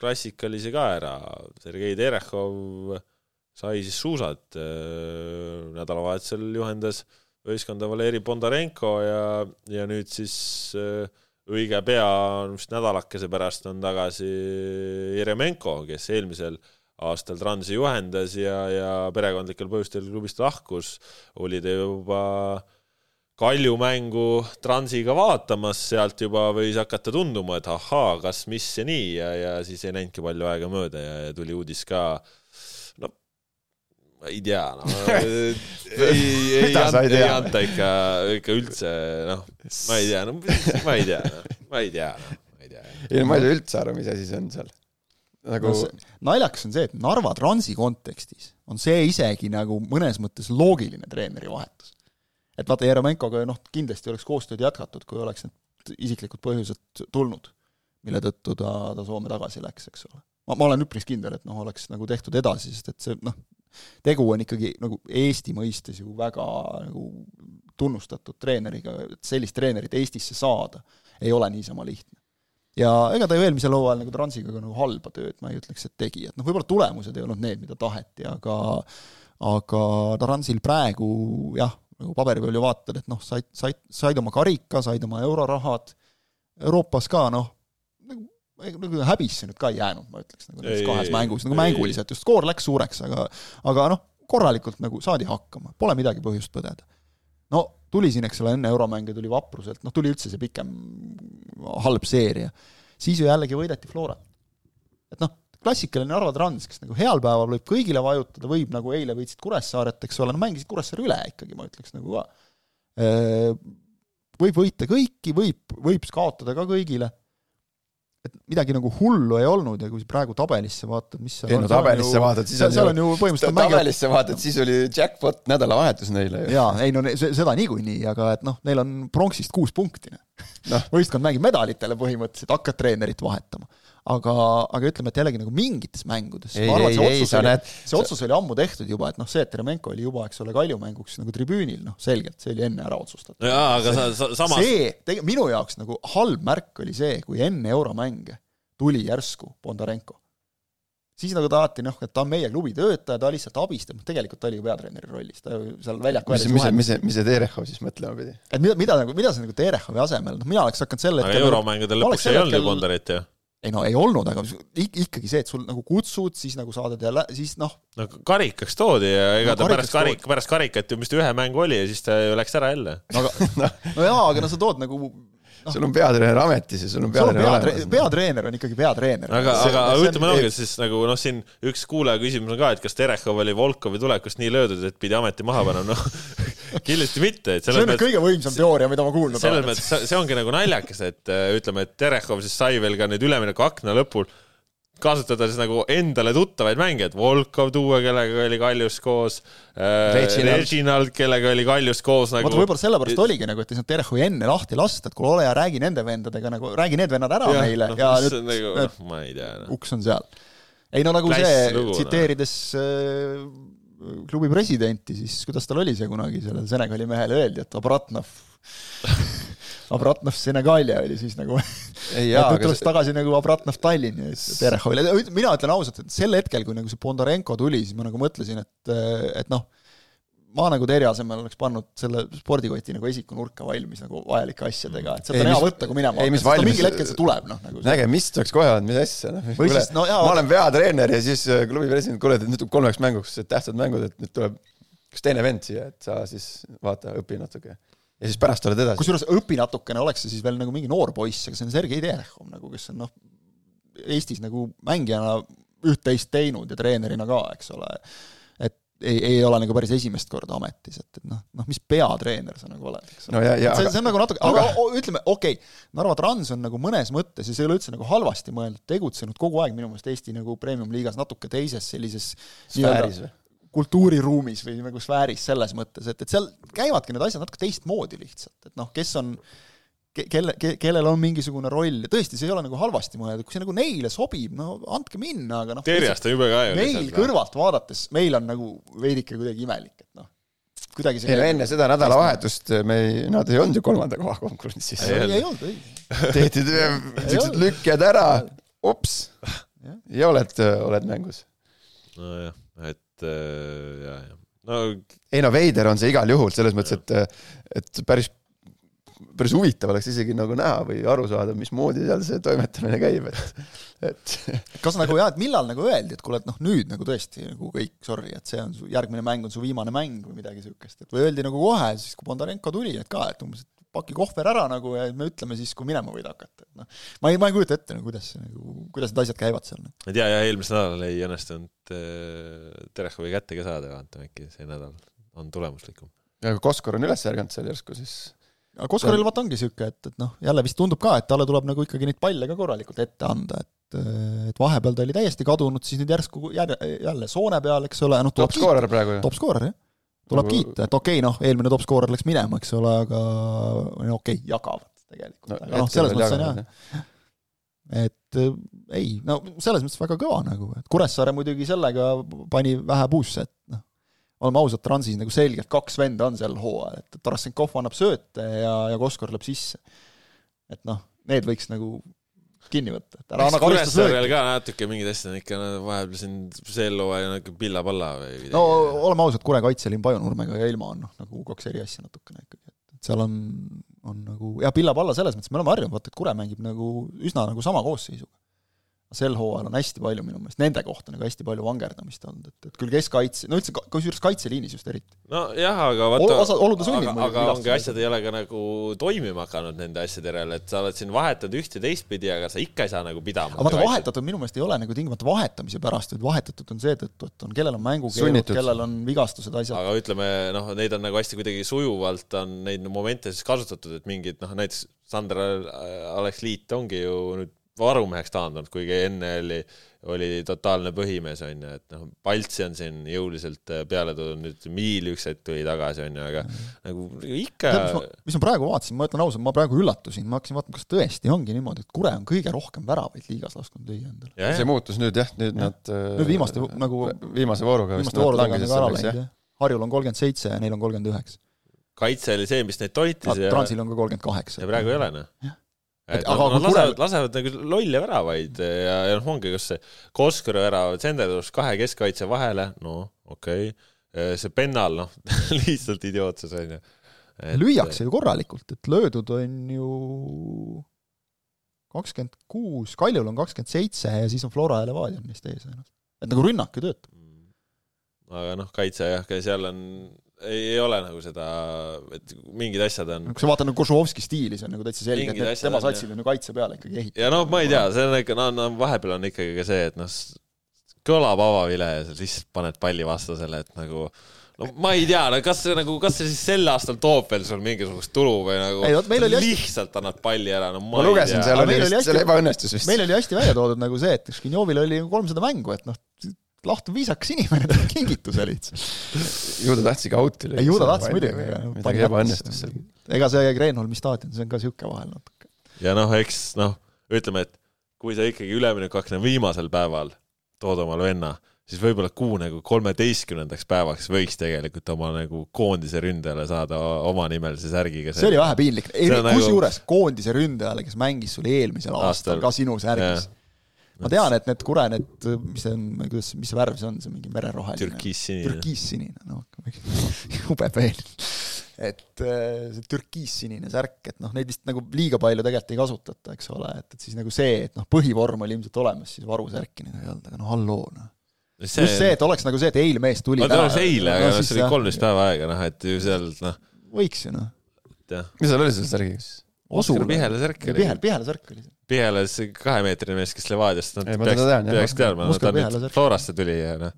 klassikalise ka ära, Sergei Terehhov sai siis suusad, äh, nädalavahetusel juhendas võistkonda Valeri Bondarenko ja, ja nüüd siis äh, õige pea, vist nädalakese pärast on tagasi Jeremenko, kes eelmisel aastal Transi juhendas ja, ja perekondlikel põhjustel klubist lahkus, oli ta juba äh, Kalju mängu Transiga vaatamas, sealt juba võis hakata tunduma, et ahaa, kas, mis ja nii ja, ja siis ei läinudki palju aega mööda ja, ja tuli uudis ka, no ma ei tea, no *laughs* ei, ei, anta, ei anta ikka, ikka üldse, noh, ma ei tea, no ma ei tea no., ma ei tea no., ma ei tea. ei no ma ei saa üldse aru, mis asi see on seal nagu no, naljakas on see, et Narva Transi kontekstis on see isegi nagu mõnes mõttes loogiline treeneri vahetus et vaata, Jeremenkoga noh, kindlasti oleks koostööd jätkatud, kui oleks need isiklikud põhjused tulnud, mille tõttu ta, ta Soome tagasi läks, eks ole. ma, ma olen üpris kindel, et noh, oleks nagu tehtud edasi, sest et see noh, tegu on ikkagi nagu Eesti mõistes ju väga nagu tunnustatud treeneriga, et sellist treenerit Eestisse saada ei ole niisama lihtne. ja ega ta ju eelmisel hooajal nagu Transiga ka nagu halba tööd ma ei ütleks, et tegi, et noh, võib-olla tulemused ei olnud need, mida taheti, aga aga Transil praegu jah, nagu paberi peal ju vaatad, et noh, said, said, said oma karika, said oma eurorahad, Euroopas ka noh, nagu nagu häbisse nüüd ka ei jäänud, ma ütleks, nagu nendes kahes mängus, nagu mänguliselt, just skoor läks suureks, aga aga noh, korralikult nagu saadi hakkama, pole midagi põhjust põdeda. no tuli siin, eks ole, enne euromänge tuli vapruselt, noh tuli üldse see pikem halb seeria, siis ju jällegi võideti Florat. et noh, klassikaline Narva Trans, kes nagu heal päeval võib kõigile vajutada, võib nagu eile võitsid Kuressaaret, eks ole, no mängisid Kuressaare üle ikkagi, ma ütleks nagu ka. Võib võita kõiki, võib, võib kaotada ka kõigile et midagi nagu hullu ei olnud ja kui praegu tabelisse vaatad, mis seal ei no tabelisse ju, vaatad, siis seal, seal on ju põhimõtteliselt tabelisse vaatad, siis oli jackpot nädalavahetus neile ju. jaa, ei no seda niikuinii, aga et noh, neil on pronksist kuus punkti noh. võistkond mängib medalitele põhimõtteliselt, hakkad treenerit vahetama aga, aga ütleme, et jällegi nagu mingites mängudes, ma arvan, et see otsus ei, oli, näed, see otsus oli ammu tehtud juba, et noh, see, et Remenko oli juba, eks ole, Kalju mänguks nagu tribüünil, noh, selgelt, see oli enne ära otsustatud. jaa, aga sa, sa, samas see, tege-, minu jaoks nagu halb märk oli see, kui enne euromänge tuli järsku Bondarenko. siis nagu taheti noh, et ta on meie klubi töötaja, ta lihtsalt abistab, noh tegelikult ta oli ju peatreeneri rollis, ta ju seal väljaku mis, mis, mis, mis see Terehov siis mõtlema pidi? et mida, mida nagu, mida sa nagu Terehovi asemel, noh mina oleks hakanud sel hetkel aga euromängudel lõpuks ei olnud ju Bondarit ju ei no ei olnud, aga ikkagi see, et sul nagu kutsud, siis nagu saadad ja siis noh. no karikaks toodi ja ega no, ta pärast karik, pärast karikat ju vist ühe mängu oli ja siis ta ju läks ära jälle. no aga, *laughs* no jaa, aga no sa tood nagu. Sul on peatreener ametis ja sul on peatreener olemas. peatreener on ikkagi peatreener. aga, aga ütleme ongi, et siis nagu noh, siin üks kuulaja küsimus on ka, et kas Terehov oli Volkovi tulekust nii löödud, et pidi ameti maha panema, noh *laughs* kindlasti mitte, et see on mõttes, kõige võimsam teooria, mida ma kuulnud olen. selles mõttes see ongi nagu naljakas, et ütleme, et Terehov siis sai veel ka nüüd üleminekuakna lõpul kasutada siis nagu endale tuttavaid mängijaid, Volkov tuua, kellega oli Kaljus koos äh,, Reginald, kellega oli Kaljus koos nagu. vaata, võib-olla sellepärast oligi nagu, et ei saanud Terehovi enne lahti lasta, et kuule, ole hea, räägi nende vendadega nagu, räägi need vennad ära ja, meile no, ja nüüd nagu, no, ma ei tea no.. uks on seal. ei no nagu Klass see, noh. tsiteerides äh, klubi presidenti, siis kuidas tal oli see kunagi sellele Senegali mehele öeldi, et Abratnov *laughs* Abratnov Senegalia oli siis nagu *laughs* nüüd tuleks tagasi nagu Abratnov Tallinni Terehovile, mina ütlen ausalt, et sel hetkel, kui nagu see Bondarenko tuli, siis ma nagu mõtlesin, et, et noh, ma nagu Terje asemel oleks pannud selle spordikoti nagu esikunurka valmis nagu vajalike asjadega, et sealt on hea võtta, kui minema ei, mis valmis, mingil hetkel see tuleb, noh nagu nägemist oleks kohe olnud, mis asja, noh. no, ma olen peatreener ja siis äh, klubi president, kuule, et nüüd tuleb kolmeks mänguks tähtsad mängud, et nüüd tuleb üks teine vend siia, et sa siis vaata, õpi natuke ja siis pärast oled edasi. kusjuures õpi natukene, oleks see siis veel nagu mingi noor poiss, aga see on Sergei Terehov nagu, kes on noh, Eestis nagu mängijana üht-teist teinud ja treenerina ka, eks ole, et ei, ei ole nagu päris esimest korda ametis, et, et noh, noh, mis peatreener sa nagu oled, eks ole no. see, aga... see on nagu natuke, aga, aga ütleme, okei okay,, Narva Trans on nagu mõnes mõttes ja see ei ole üldse nagu halvasti mõeldud, tegutsenud kogu aeg minu meelest Eesti nagu premium-liigas natuke teises sellises sfääris või? Kultuuriruumis või nagu sfääris selles mõttes, et, et seal käivadki need asjad natuke teistmoodi lihtsalt, et noh, kes on ke-, kelle ke,, kellel on mingisugune roll. Ja tõesti, see ei ole nagu halvasti mõeldud, kui see nagu neile sobib, no andke minna, aga noh Terjast on jube ka ju meil lihtsalt, kõrvalt vaadates, meil on nagu veidike kuidagi imelik, et noh, kuidagi see ei no enne seda nädalavahetust me ei, nad ei olnud ju kolmanda koha konkurentsis. ei, ei olnud, ei. tehti siuksed lükked ära, ups, ja oled, oled mängus. nojah, et äh, ja, ja no ei no veider on see igal juhul, selles mõttes, et, et päris, päris huvitav oleks isegi nagu näha või aru saada, mismoodi seal see toimetamine käib, et, et *laughs* kas nagu jah, et millal nagu öeldi, et kuule, et noh, nüüd nagu tõesti nagu kõik, sorry, et see on su, järgmine mäng on su viimane mäng või midagi niisugust, et või öeldi nagu kohe, siis kui Bondarenko tuli, et ka, et umbes, et paki kohver ära nagu ja me ütleme siis, kui minema võid hakata, et noh, ma ei, ma ei kujuta ette nagu kuidas nagu, kuidas need asjad käivad seal. ma ei tea, jah, eelmisel nädalal ei õnnestunud äh, Terehovi kätte ka saada, vaatame äkki see nädal on tulemuslikum. ja kui Koskor on üles ärganud seal järsku, siis aga Koskoril vaata ongi niisugune, et, et noh, jälle vist tundub ka, et talle tuleb nagu ikkagi neid palle ka korralikult ette anda, et et vahepeal ta oli täiesti kadunud, siis nüüd järsku jälle, jälle soone peal, eks ole, noh top skoorer praegu ju. top skoorer, jah tuleb nagu... kiita, et okei okay,, noh, eelmine top skoorer läks minema, eks ole, aga okei okay,, jagavad tegelikult no,, aga noh, selles mõttes on jah. et äh, ei, no selles mõttes väga kõva nagu, et Kuressaare muidugi sellega pani vähe puusse, et noh, oleme ausad, Transis nagu selgelt kaks venda on sel hooajal, et Tarasenkov annab sööte ja, ja Koskor läheb sisse. et noh, need võiks nagu kinni võtta, et ära anna karistusvõõt. ka natuke mingeid asju on ikka vahepeal siin Sello ja natuke pilla-palla või midagi. no oleme ausad, Kure kaitselinn Pajunurmega ja ilma on noh, nagu kaks eri asja natukene ikkagi, et seal on, on nagu ja pilla-palla selles mõttes, me oleme harjunud, vaata, et Kure mängib nagu üsna nagu sama koosseisuga sel hooajal on hästi palju minu meelest nende kohta nagu hästi palju vangerdamist olnud, et, et küll keskkaitse, no üldse kusjuures kaitseliinis just eriti. nojah, aga vaata olude sunnib aga, aga ongi asjad ei ole ka nagu toimima hakanud nende asjade järel, et sa oled siin vahetanud üht ja teistpidi, aga sa ikka ei saa nagu pidama. aga vaata, vahetatud minu meelest ei ole nagu tingimata vahetamise pärast, vaid vahetatud on seetõttu, et on, kellel on mängukeelud, kellel on vigastused, asjad. aga ütleme, noh, neid on nagu hästi kuidagi sujuvalt on neid momente siis kasutatud, et mingid noh, näiteks Sander Alex Liit ongi ju nüüd varumeheks taandunud, kuigi enne oli, oli totaalne põhimees, on ju, et noh, Paltsi on siin jõuliselt äh, peale tulnud, nüüd Miil üks hetk tuli tagasi, on ju, aga mm. nagu ikka mis ma praegu vaatasin, ma ütlen ausalt, ma praegu üllatusin, ma hakkasin vaatama, kas tõesti ongi niimoodi, et Kure on kõige rohkem väravaid liigas lasknud lüüa endale. see muutus nüüd jah, nüüd ja. nad nüüd viimaste nagu viimase vooruga viimaste voorudega on nagu ära läinud, jah. Harjul on kolmkümmend seitse ja neil on kolmkümmend üheksa. kaitse oli see, mis neid toitis ja Transil on ka kolmkümmend kaheksa. ja praegu ei ole, noh et aga nad Kurel- lasevad, lasevad nagu lolle väravaid ja, ja noh, ongi, kas see Koskori värav, senderdus kahe keskkaitse vahele, no okei okay., see Pennal, noh, *laughs* lihtsalt idiootsus on ju. lüüakse ju korralikult, et löödud on ju kakskümmend kuus, Kaljul on kakskümmend seitse ja siis on Flora ja Levadia on neist ees ainult. et nagu rünnak ju töötab. aga noh, kaitse jah, seal on, ei, ei ole nagu seda, et mingid asjad on kui sa vaatad nagu Košovski stiili, see on nagu täitsa selge, et tema on, satsid on ju kaitse peale ikkagi ehitatud. ja noh, ma ei tea, see on ikka, no, no vahepeal on ikkagi ka see, et noh, kõlab avavile ja sa lihtsalt paned palli vastasele, et nagu no ma ei tea, no kas see nagu, kas see siis sel aastal toob veel sul mingisugust tulu või nagu Ei, vot meil oli hästi- lihtsalt annad palli ära, no ma, ma lugesin, seal oli meil oli vist, hästi- seal ebaõnnestus vist. meil oli hästi välja toodud nagu see, et Škinjovil oli kolmsada mängu, et noh, lahtu viisakas inimene, teeb kingituse lihtsalt. ju ta tahtis ikka out'i ei ju ta tahtis muidugi, midagi ebaõnnestus seal. ega see Kreenholmi staadion, see on ka sihuke vahel natuke. ja noh, eks noh, ütleme, et kui sa ikkagi üleminekuakna viimasel päeval tood omale venna, siis võib-olla kuu nagu kolmeteistkümnendaks päevaks võiks tegelikult oma nagu koondise ründajale saada omanimelise särgiga. see oli vähe piinlik, nagu- kusjuures koondise ründajale, kes mängis sul eelmisel aastal Aastal. ka sinu särgis. Ma tean, et need kure, need, mis see on, kuidas, mis see värv see on, see mingi mereroheline. türkiissinine. türkiissinine, noh, *laughs* jube peen. et äh, see türkiissinine särk, et noh, neid vist nagu liiga palju tegelikult ei kasutata, eks ole, et, et siis nagu see, et noh, põhivorm oli ilmselt olemas, siis varusärki nagu ei olnud, aga no halloo, noh. see, just see, et oleks nagu see, et eile mees tuli. aga ta oleks eile, aga noh, see oli kolmteist päeva aega, noh, et ju sealt noh, võiks ju noh. mis seal oli selle särgiga siis? Oskar Pihela särk oli. Pihel, Pihela särk oli see. Pihela, see kahemeetrine mees, kes Levadiast, nad Ei, ma peaks teda tean,, jah. peaks teadma, ta särk. Florasse tuli ja noh,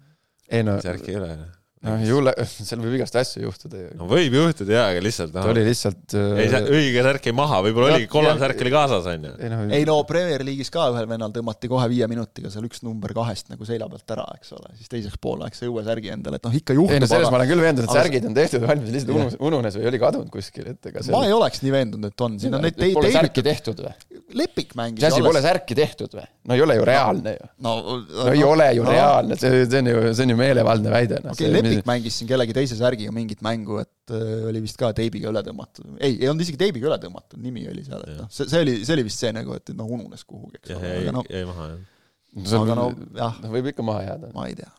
ei no, särki ei ole. noh, ju le-, seal võib igast asju juhtuda ju. no võib juhtuda jaa, aga lihtsalt ta noh, oli lihtsalt ei see äh, õige särk jäi maha, võib-olla Jah, oligi kollane särk oli kaasas, onju. ei noh, ei no Premier League'is ka ühel vennal tõmmati kohe viie minutiga seal üks number kahest nagu selja pealt ära, eks ole, siis teiseks pooleks sai uue särgi endale, et noh, ikka juhtub, ei no selles ma olen küll veendunud, et aga- särgid on tehtud valmis, lihtsalt ununes, ununes või oli kadunud kuskil, et ega ma ei oleks nii veendunud, et on, siin on neid tei-, Pole särki, tehtud või? Lepik mängis Jazzi pole särki tehtud või? no ei ole ju reaalne ju. no, no ei ole ju reaalne, see, see on ju, see on ju meelevaldne väide. okei Lepik mängis siin kellegi teise särgiga mingit mängu, et äh, oli vist ka teibiga üle tõmmatud. ei, ei olnud isegi teibiga üle tõmmatud, nimi oli seal, et noh, see, see oli, see oli vist see nagu, et noh, ununes kuhugi, eks ole, jäi aga noh, jäi maha jah. aga no jah, võib ikka maha jääda, ma ei tea.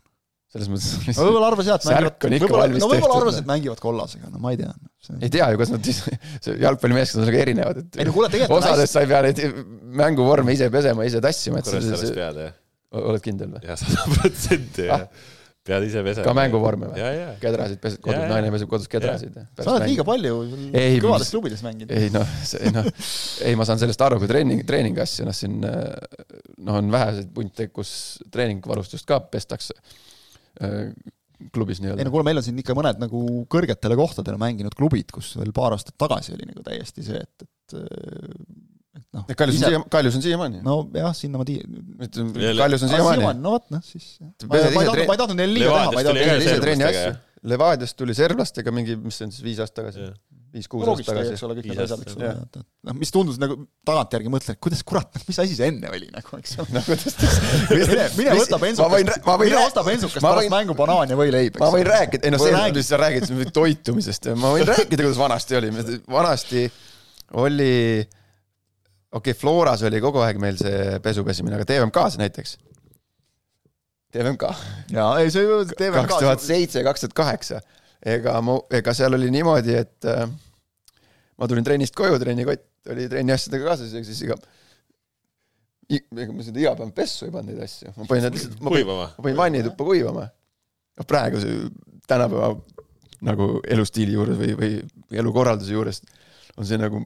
selles mõttes no võib-olla arvas jah, et ikka võib-olla, no võib-olla arvas, noh. et mängivad kollasega, no ma ei tea. ei tea ju, kas nad, see jalgpallimeeskond on erinevad, et ei no kuule, osades sa ei pea neid mänguvorme ise pesema, ise tassima, et Kuressaares sa pead jah? oled kindel või? jah, sada protsenti jah. Pead ise pesema. ka mänguvorme või? ja, ja. kedrasid pesed, kodus naine peseb kodus kedrasid. sa oled liiga palju Ei, kõvades mis- klubides mänginud. ei noh, see noh, ei ma saan sellest aru, kui treening, treeningi asju, noh siin noh, on väheseid punte, kus treeningvarustust ka pestakse äh, klubis ei no nii-öelda. kuule, meil on siin ikka mõned nagu kõrgetele kohtadele mänginud klubid, kus veel paar aastat tagasi oli nagu täiesti see, et, et et noh, Kaljus on siia, Kaljus on siiamaani. nojah, sinna ma tii-. Kaljus on siiamaani. no vot, noh siis. Ma ei tahtnud, ma ei tahtnud neile liiga teha, ma ei tahtnud ka ise jah? asju. Levadiast tuli serblastega mingi, mis see on siis, viis aastat tagasi viis-kuus aastat loogika, eks tagasi. ole, kõik need asjad, eks ole, noh, mis tundus nagu tagantjärgi mõtlen, et kuidas kurat, mis asi see enne oli nagu, eks ole. *laughs* no kuidas ta *laughs* mine, mine võta bensukast, mine osta bensukast ma pärast mängu banaan ja võileib, ma võin rääkida, ei noh, see, räägi. mis sa räägid toitumisest, ma võin rääkida, kuidas vanasti oli, vanasti oli, okei okay,, Floras oli kogu aeg meil see pesu pesimine, aga TVMK-s näiteks. TVMK, jaa, ei see ju TV kaks tuhat seitse, kaks tuhat kaheksa, ega mu, ega seal oli niimoodi, et äh, ma tulin trennist koju, trennikott oli trenni asjadega kaasas ja siis iga ega ma seda iga päev pessu ei pannud neid asju, ma panin need lihtsalt, ma panin kuivama. ma panin vannituppa kuivama. noh, praeguse tänapäeva nagu elustiili juures või, või elukorralduse juures on see nagu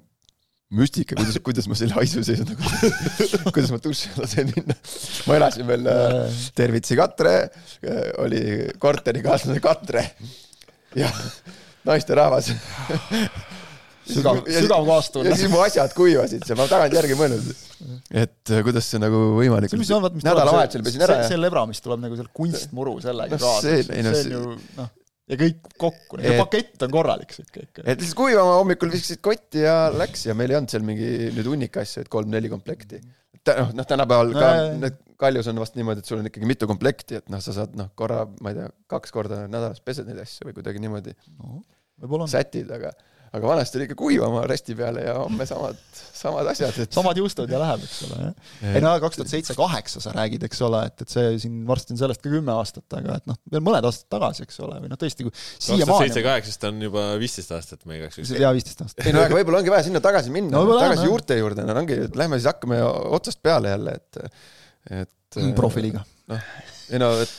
müstika, kuidas, kuidas ma selle haisu sees nagu, kuidas ma duši alla sain minna. ma elasin veel äh, tervitsi Katre, oli korterikaaslane Katre. Ja naisterahvas. *laughs* sügav, sügav ja kaastunne. siis mu asjad kuivasid seal, ma tagantjärgi mõelnud, et äh, kuidas see nagu võimalik see, mis on, vaat mis ära see, ja see lebra, mis tuleb nagu seal kunstmuru sellega kaasa see- see see- on ju noh, ja kõik kokku, Et- pakett on korralik siuke ikka. et lihtsalt kuivama hommikul viskasid kotti ja läks ja meil ei olnud seal mingi nüüd hunnik asju, et kolm-neli komplekti. noh, noh tänapäeval ka need kaljus on vast niimoodi, et sul on ikkagi mitu komplekti, et noh, sa saad noh, korra, ma ei tea, kaks korda nädalas pesed neid asju või kuidagi niimoodi no sätid, aga aga vanasti oli ikka kuivama resti peale ja homme samad, samad asjad, et samad juustud ja läheb, eks ole, jah. ei no kaks tuhat seitse, kaheksa sa räägid, eks ole, et, et see siin varsti on sellest ka kümme aastat, aga et noh, veel mõned aastad tagasi, eks ole, või noh, tõesti, kui tuhat seitse, kaheksast on juba viisteist aastat, me igaks juhuks. jaa, viisteist aastat. ei no aga võib-olla ongi vaja sinna tagasi minna no,, tagasi no. juurte juurde, no ongi, et lähme siis hakkame otsast peale jälle, et, et mm, profiliiga. noh, ei no, et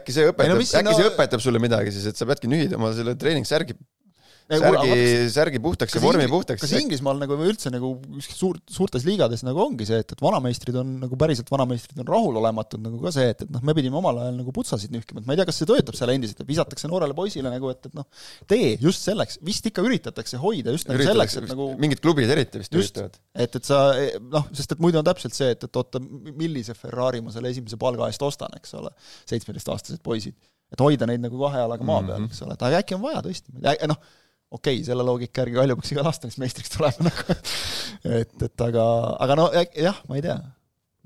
äkki see õpetab, no, äkki no... see õpetab sulle midagi siis, et sa peadki nühidama selle treeningsärgi särgi, särgi puhtaks ja vormi puhtaks. kas Inglismaal nagu või üldse nagu suur, suurtes liigades nagu ongi see, et, et vanameistrid on nagu päriselt vanameistrid on rahulolematud nagu ka see, et, et noh, me pidime omal ajal nagu putsasid nühkima, et ma ei tea, kas see töötab seal endiselt, et visatakse noorele poisile nagu, et, et noh, tee just selleks, vist ikka üritatakse hoida just nagu selleks, et nagu mingid klubid eriti vist just, üritavad. et, et sa noh, sest et muidu on täpselt see, et, et oota, millise Ferrari ma selle esimese palga eest ostan, eks ole, seitsmeteistaastased poisid. et hoida neid nagu kahe jalaga maa peal mm, -hmm. eks ole, et aga äkki on vaja tõesti, noh, okei okay,, selle loogika järgi Kalju peaks igal aastal vist meistriks tulema *laughs* nagu et, et aga, aga no jah, ma ei tea.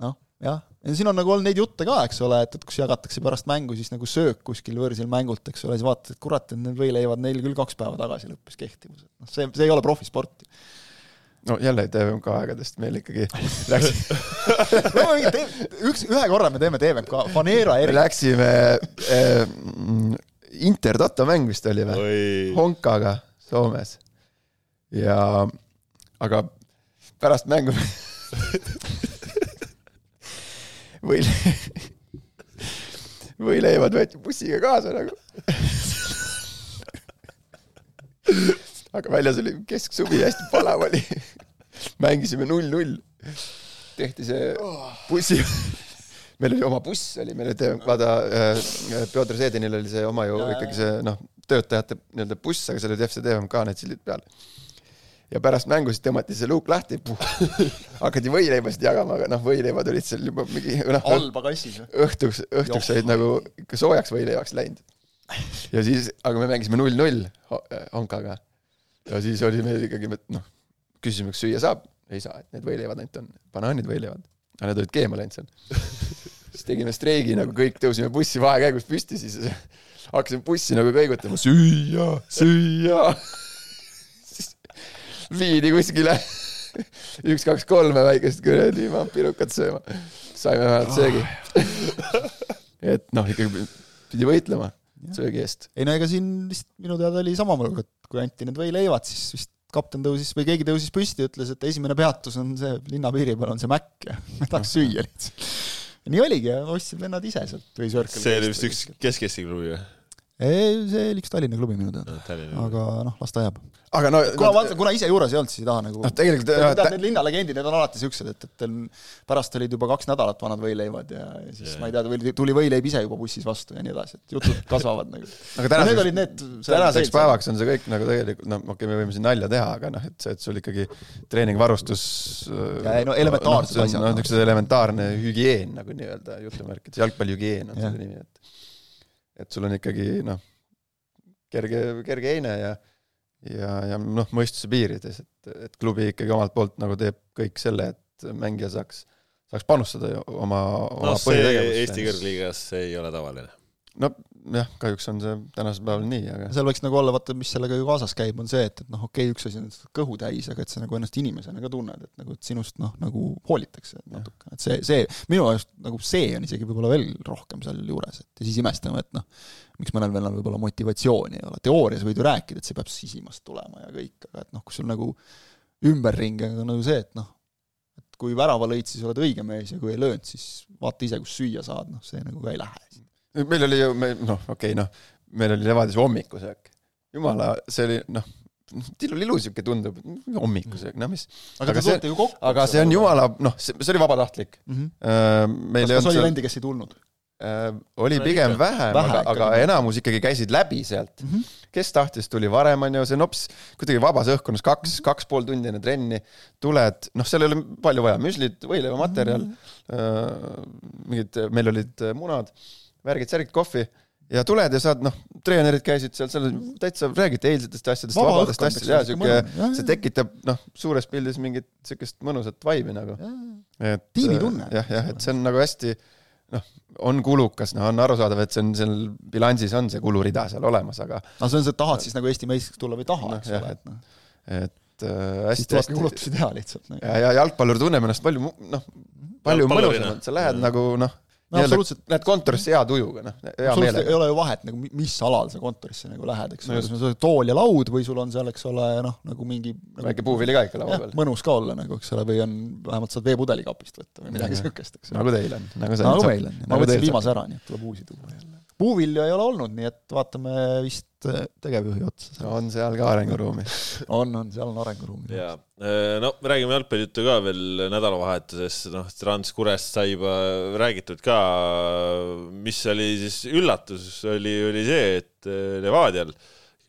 noh, jah, ja siin on nagu olnud neid jutte ka, eks ole, et, et kus jagatakse pärast mängu siis nagu söök kuskil võõrsil mängult, eks ole, siis vaatad, et kurat, et need võileivad neil küll kaks päeva tagasi lõppes kehtivus, et noh, see, see ei ole profisport no jälle TVMK aegadest meil ikkagi läks *laughs* üks, ühe korra me teeme TVMK, Fanera eri-. Läksime äh, Inter-Toto mäng vist oli või? Honkaga Soomes. ja, aga pärast mängu võile, võileivad võeti bussiga kaasa nagu aga väljas oli kesksuvi, hästi palav oli. mängisime null-null. tehti see bussi, meil oli oma buss oli, meil oli, vaata äh, Pjotor Seedinil oli see oma ju ikkagi see noh, töötajate nii-öelda buss, aga seal olid FC TVMK need sildid peal. ja pärast mängu siis tõmmati see luuk lahti, *laughs* hakati võileibasid jagama, aga noh, võileivad olid seal juba mingi noh, halba kassis. õhtuks, õhtuks olid nagu ikka soojaks võileivaks läinud. ja siis, aga me mängisime null-null Honkaga. ja siis oli meil ikkagi, noh, küsisime, kas süüa saab, ei saa, et need võileivad ainult on, banaanid võileivad. aga need olid keema läinud seal siis tegime streigi nagu kõik, tõusime bussi vahekäigus püsti, siis *laughs* hakkasin bussi nagu kõigutama, süüa, süüa. siis *laughs* viidi kuskile *laughs* üks, kaks, kolme väikest kuradi vampirukat sööma. saime vähemalt söögi. *laughs* et noh, ikkagi pidi võitlema söögi eest. ei no ega siin vist minu teada oli samamoodi, et kui anti need võileivad, siis vist kapten tõusis või keegi tõusis püsti ja ütles, et esimene peatus on see linnapiiri peal on see mäkk ja tahaks süüa lihtsalt. Nii oligi ostsid vennad ise sealt või Circle. see oli vist üks Kesk-Eesti klubi või? ei, see oli üks Tallinna klubi minu teada. aga noh, las ta jääb. Aga no kuna vaata, kuna ise juures ei olnud, siis ei taha nagu noh, tegelikult tead, need linnalegendid, need on alati siuksed, et, et pärast olid juba kaks nädalat vanad võileivad ja, ja siis yeah. ma ei tea, tuli võileib ise juba bussis vastu ja nii edasi, et jutud *laughs* kasvavad nagu. aga tänaseks, need tänaseks päevaks on see kõik nagu tegelikult, no okei okay,, me võime siin nalja teha, aga noh, et see, et sul ikkagi treeningvarustus ja ei no elementaarsed no, asjad. noh, niisugune elementaarne hügieen nagu nii-öelda jutumärkides, jalgpallihügieen on selle nimi, et et sul on ikkagi noh, kerge, kerge heine ja ja, ja noh, mõistuse piirides, et, et klubi ikkagi omalt poolt nagu teeb kõik selle, et mängija saaks, saaks panustada oma, oma no, põhitegevusse. Eesti kõrgliigas ei ole tavaline. Nojah, kahjuks on see tänasel päeval nii, aga seal võiks nagu olla, vaata, mis sellega ju kaasas käib, on see, et, et noh, okei okay,, üks asi on kõhu täis, aga et sa nagu ennast inimesena ka tunned, et nagu, et sinust noh, nagu hoolitakse natuke, et see, see, minu arust nagu see on isegi võib-olla veel rohkem sealjuures, et ja siis imestame, et noh, miks mõnel vennal võib-olla motivatsiooni ei ole, teoorias võid ju rääkida, et see peab sisimast tulema ja kõik, aga et noh, kui sul nagu ümberringi on nagu see, et noh, et kui värava lõid, siis oled õige mees ja kui ei löönud, siis vaata ise, kus süüa saad, noh, see nagu ka ei lähe meil oli ju, me noh, okei okay,, noh, meil oli Levadis hommikusöök. jumala, see oli noh, tilulilu sihuke tundub, hommikusöök, noh mis. aga, aga see, aga see on jumala, noh, see, see oli vabatahtlik mm. -hmm. Meil kas, kas oli vendi, kes ei tulnud? Äh, oli pigem vähem, vähem, aga, aga enamus ikkagi käisid läbi sealt mm. -hmm. kes tahtis, tuli varem, on ju, see nops kuidagi vabas õhkkonnas, kaks, kaks pool tundi enne trenni, tuled, noh, seal ei ole palju vaja, müslid, võileivamaterjal mm, -hmm. mingid, meil olid munad värgid, särgid, kohvi ja tuled ja saad, noh, treenerid käisid seal, seal täitsa räägiti eilsetest asjadest, vabadest asjadest ja sihuke, see tekitab, noh, suures pildis mingit sihukest mõnusat vaibi nagu. tiimitunne. jah, jah, et see on nagu hästi, noh, on kulukas, noh, on arusaadav, et see on seal bilansis on see kulurida seal olemas, aga no see on see, et tahad siis nagu Eesti meistriks tulla või ei taha Noh, eks jah, ole, et noh, et äh, siis hästi, tulebki hästi kulutusi teha lihtsalt nagu. ja, ja jalgpallur tunneb ennast palju noh, palju mõnusamalt, sa lähed Jah. nagu noh, no absoluutselt, lähed kontorisse hea tujuga, noh, hea absoluutselt ei meelega. ole ju vahet nagu mi- mis alal sa kontorisse nagu lähed, eks No ole, just. kas sul on tool ja laud või sul on seal, eks ole, noh, nagu mingi nagu, väike puuvili ka ikka laua peal. mõnus ka olla nagu, eks ole, või on, vähemalt saad veepudeli kapist võtta või midagi niisugust, eks ole. nagu teil on, nagu nagu meil on, ma nagu võtsin viimase ära, nii et tuleb uusi tuua jälle. Puuvilju ei ole olnud, nii et vaatame vist äh, tegevjuhi otsa. on seal ka arenguruumi. *laughs* on, on, seal on arenguruumi. ja no me räägime jalgpallijuttu ka veel nädalavahetusest, noh, Trans Kurest sai juba räägitud ka. mis oli siis üllatus, oli, oli see, et äh, Levadial,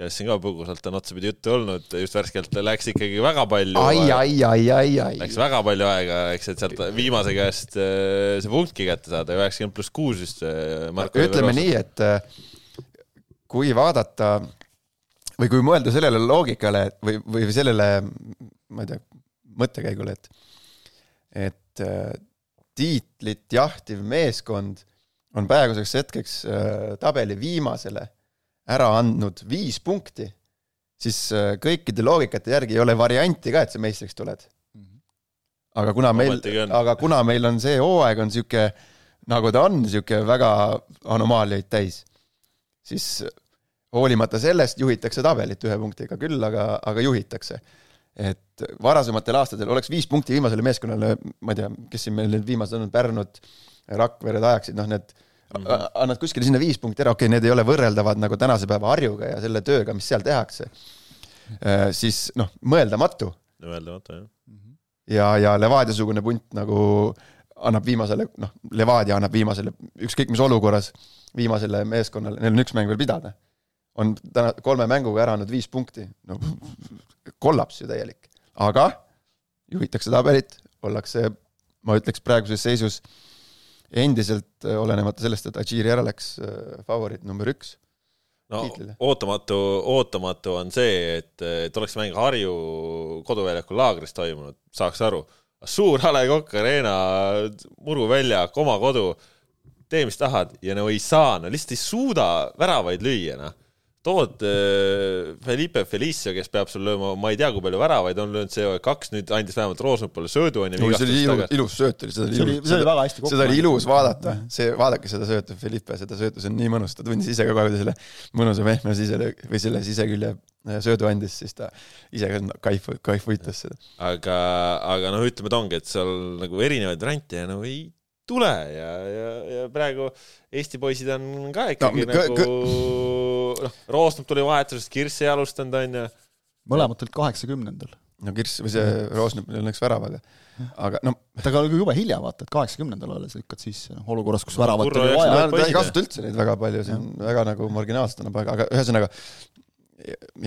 kellest siin ka põgusalt on otsapidi juttu olnud, just värskelt läks ikkagi väga palju. ai, ai, ai, ai, ai. Läks väga palju aega, eks, et sealt viimase käest äh, see punktki kätte saada, üheksakümmend pluss kuus vist äh, ütleme nii, et äh, kui vaadata või kui mõelda sellele loogikale või, või sellele, ma ei tea, mõttekäigule, et, et tiitlit jahtiv meeskond on praeguseks hetkeks tabeli viimasele ära andnud viis punkti, siis äh, kõikide loogikate järgi ei ole varianti ka, et sa meistriks tuled. aga kuna meil aga kuna meil on see hooaeg on sihuke, nagu ta on, sihuke väga anomaaliaid täis, siis hoolimata sellest juhitakse tabelit ühe punktiga küll, aga, aga juhitakse. et varasematel aastatel oleks viis punkti viimasele meeskonnale, ma ei tea, kes siin meil need viimased on, Pärnud, Rakvered ajaksid, noh need mm -hmm. annad kuskile sinna viis punkti ära, okei okay,, need ei ole võrreldavad nagu tänase päeva Harjuga ja selle tööga, mis seal tehakse, siis noh, mõeldamatu öeldamata jah. ja, ja Levadia-sugune punt nagu annab viimasele, noh, Levadia annab viimasele, ükskõik mis olukorras, viimasele meeskonnale, neil on üks mäng veel pidada. on täna kolme mänguga ära andnud viis punkti, no kollaps ju täielik, aga juhitakse tabelit, ollakse, ma ütleks praeguses seisus endiselt, olenemata sellest, et Adžiri ära läks, favoriit number üks. no Tiitlile. ootamatu, ootamatu on see, et, et oleks mäng Harju koduväljakul laagris toimunud, saaks aru. suur A Le Coq Arena, muruväljak, oma kodu, tee mis tahad ja no ei saa, no lihtsalt ei suuda väravaid lüüa, noh tood äh, Felipe Felicio, kes peab sul lööma, ma ei tea, kui palju väravaid on löönud see hooaeg kaks, nüüd andis vähemalt Roosnupale söödu onju. see oli ilus, ilus sööt oli, seda oli oli väga hästi kokku seda oli ilus vaadata, see, vaadake seda söötu, Felipe, seda söötu, see on nii mõnus, ta tundis ise ka kohe, kui ta selle mõnusa pehme siselöögi või selle sisekülje äh, söödu andis, siis ta ise ka kaifu, kaifuitas seda. aga, aga noh, ütleme, et ongi, et seal nagu erinevaid variante nagu ei tule ja, ja, ja praegu Eesti poisid on ka ikkagi No, nagu noh, Roosnup tuli vahetusest, Kirss ei alustanud, onju. mõlemad olid kaheksakümnendal. no Kirss või see Roosnup läks väravaga, aga no aga oli jube hilja, vaata, et kaheksakümnendal alles lükkad sisse, noh, olukorras, kus väravat oli vaja. Ta ei poisid, kasuta üldse neid väga palju, see on väga nagu marginaalselt annab aega, aga ühesõnaga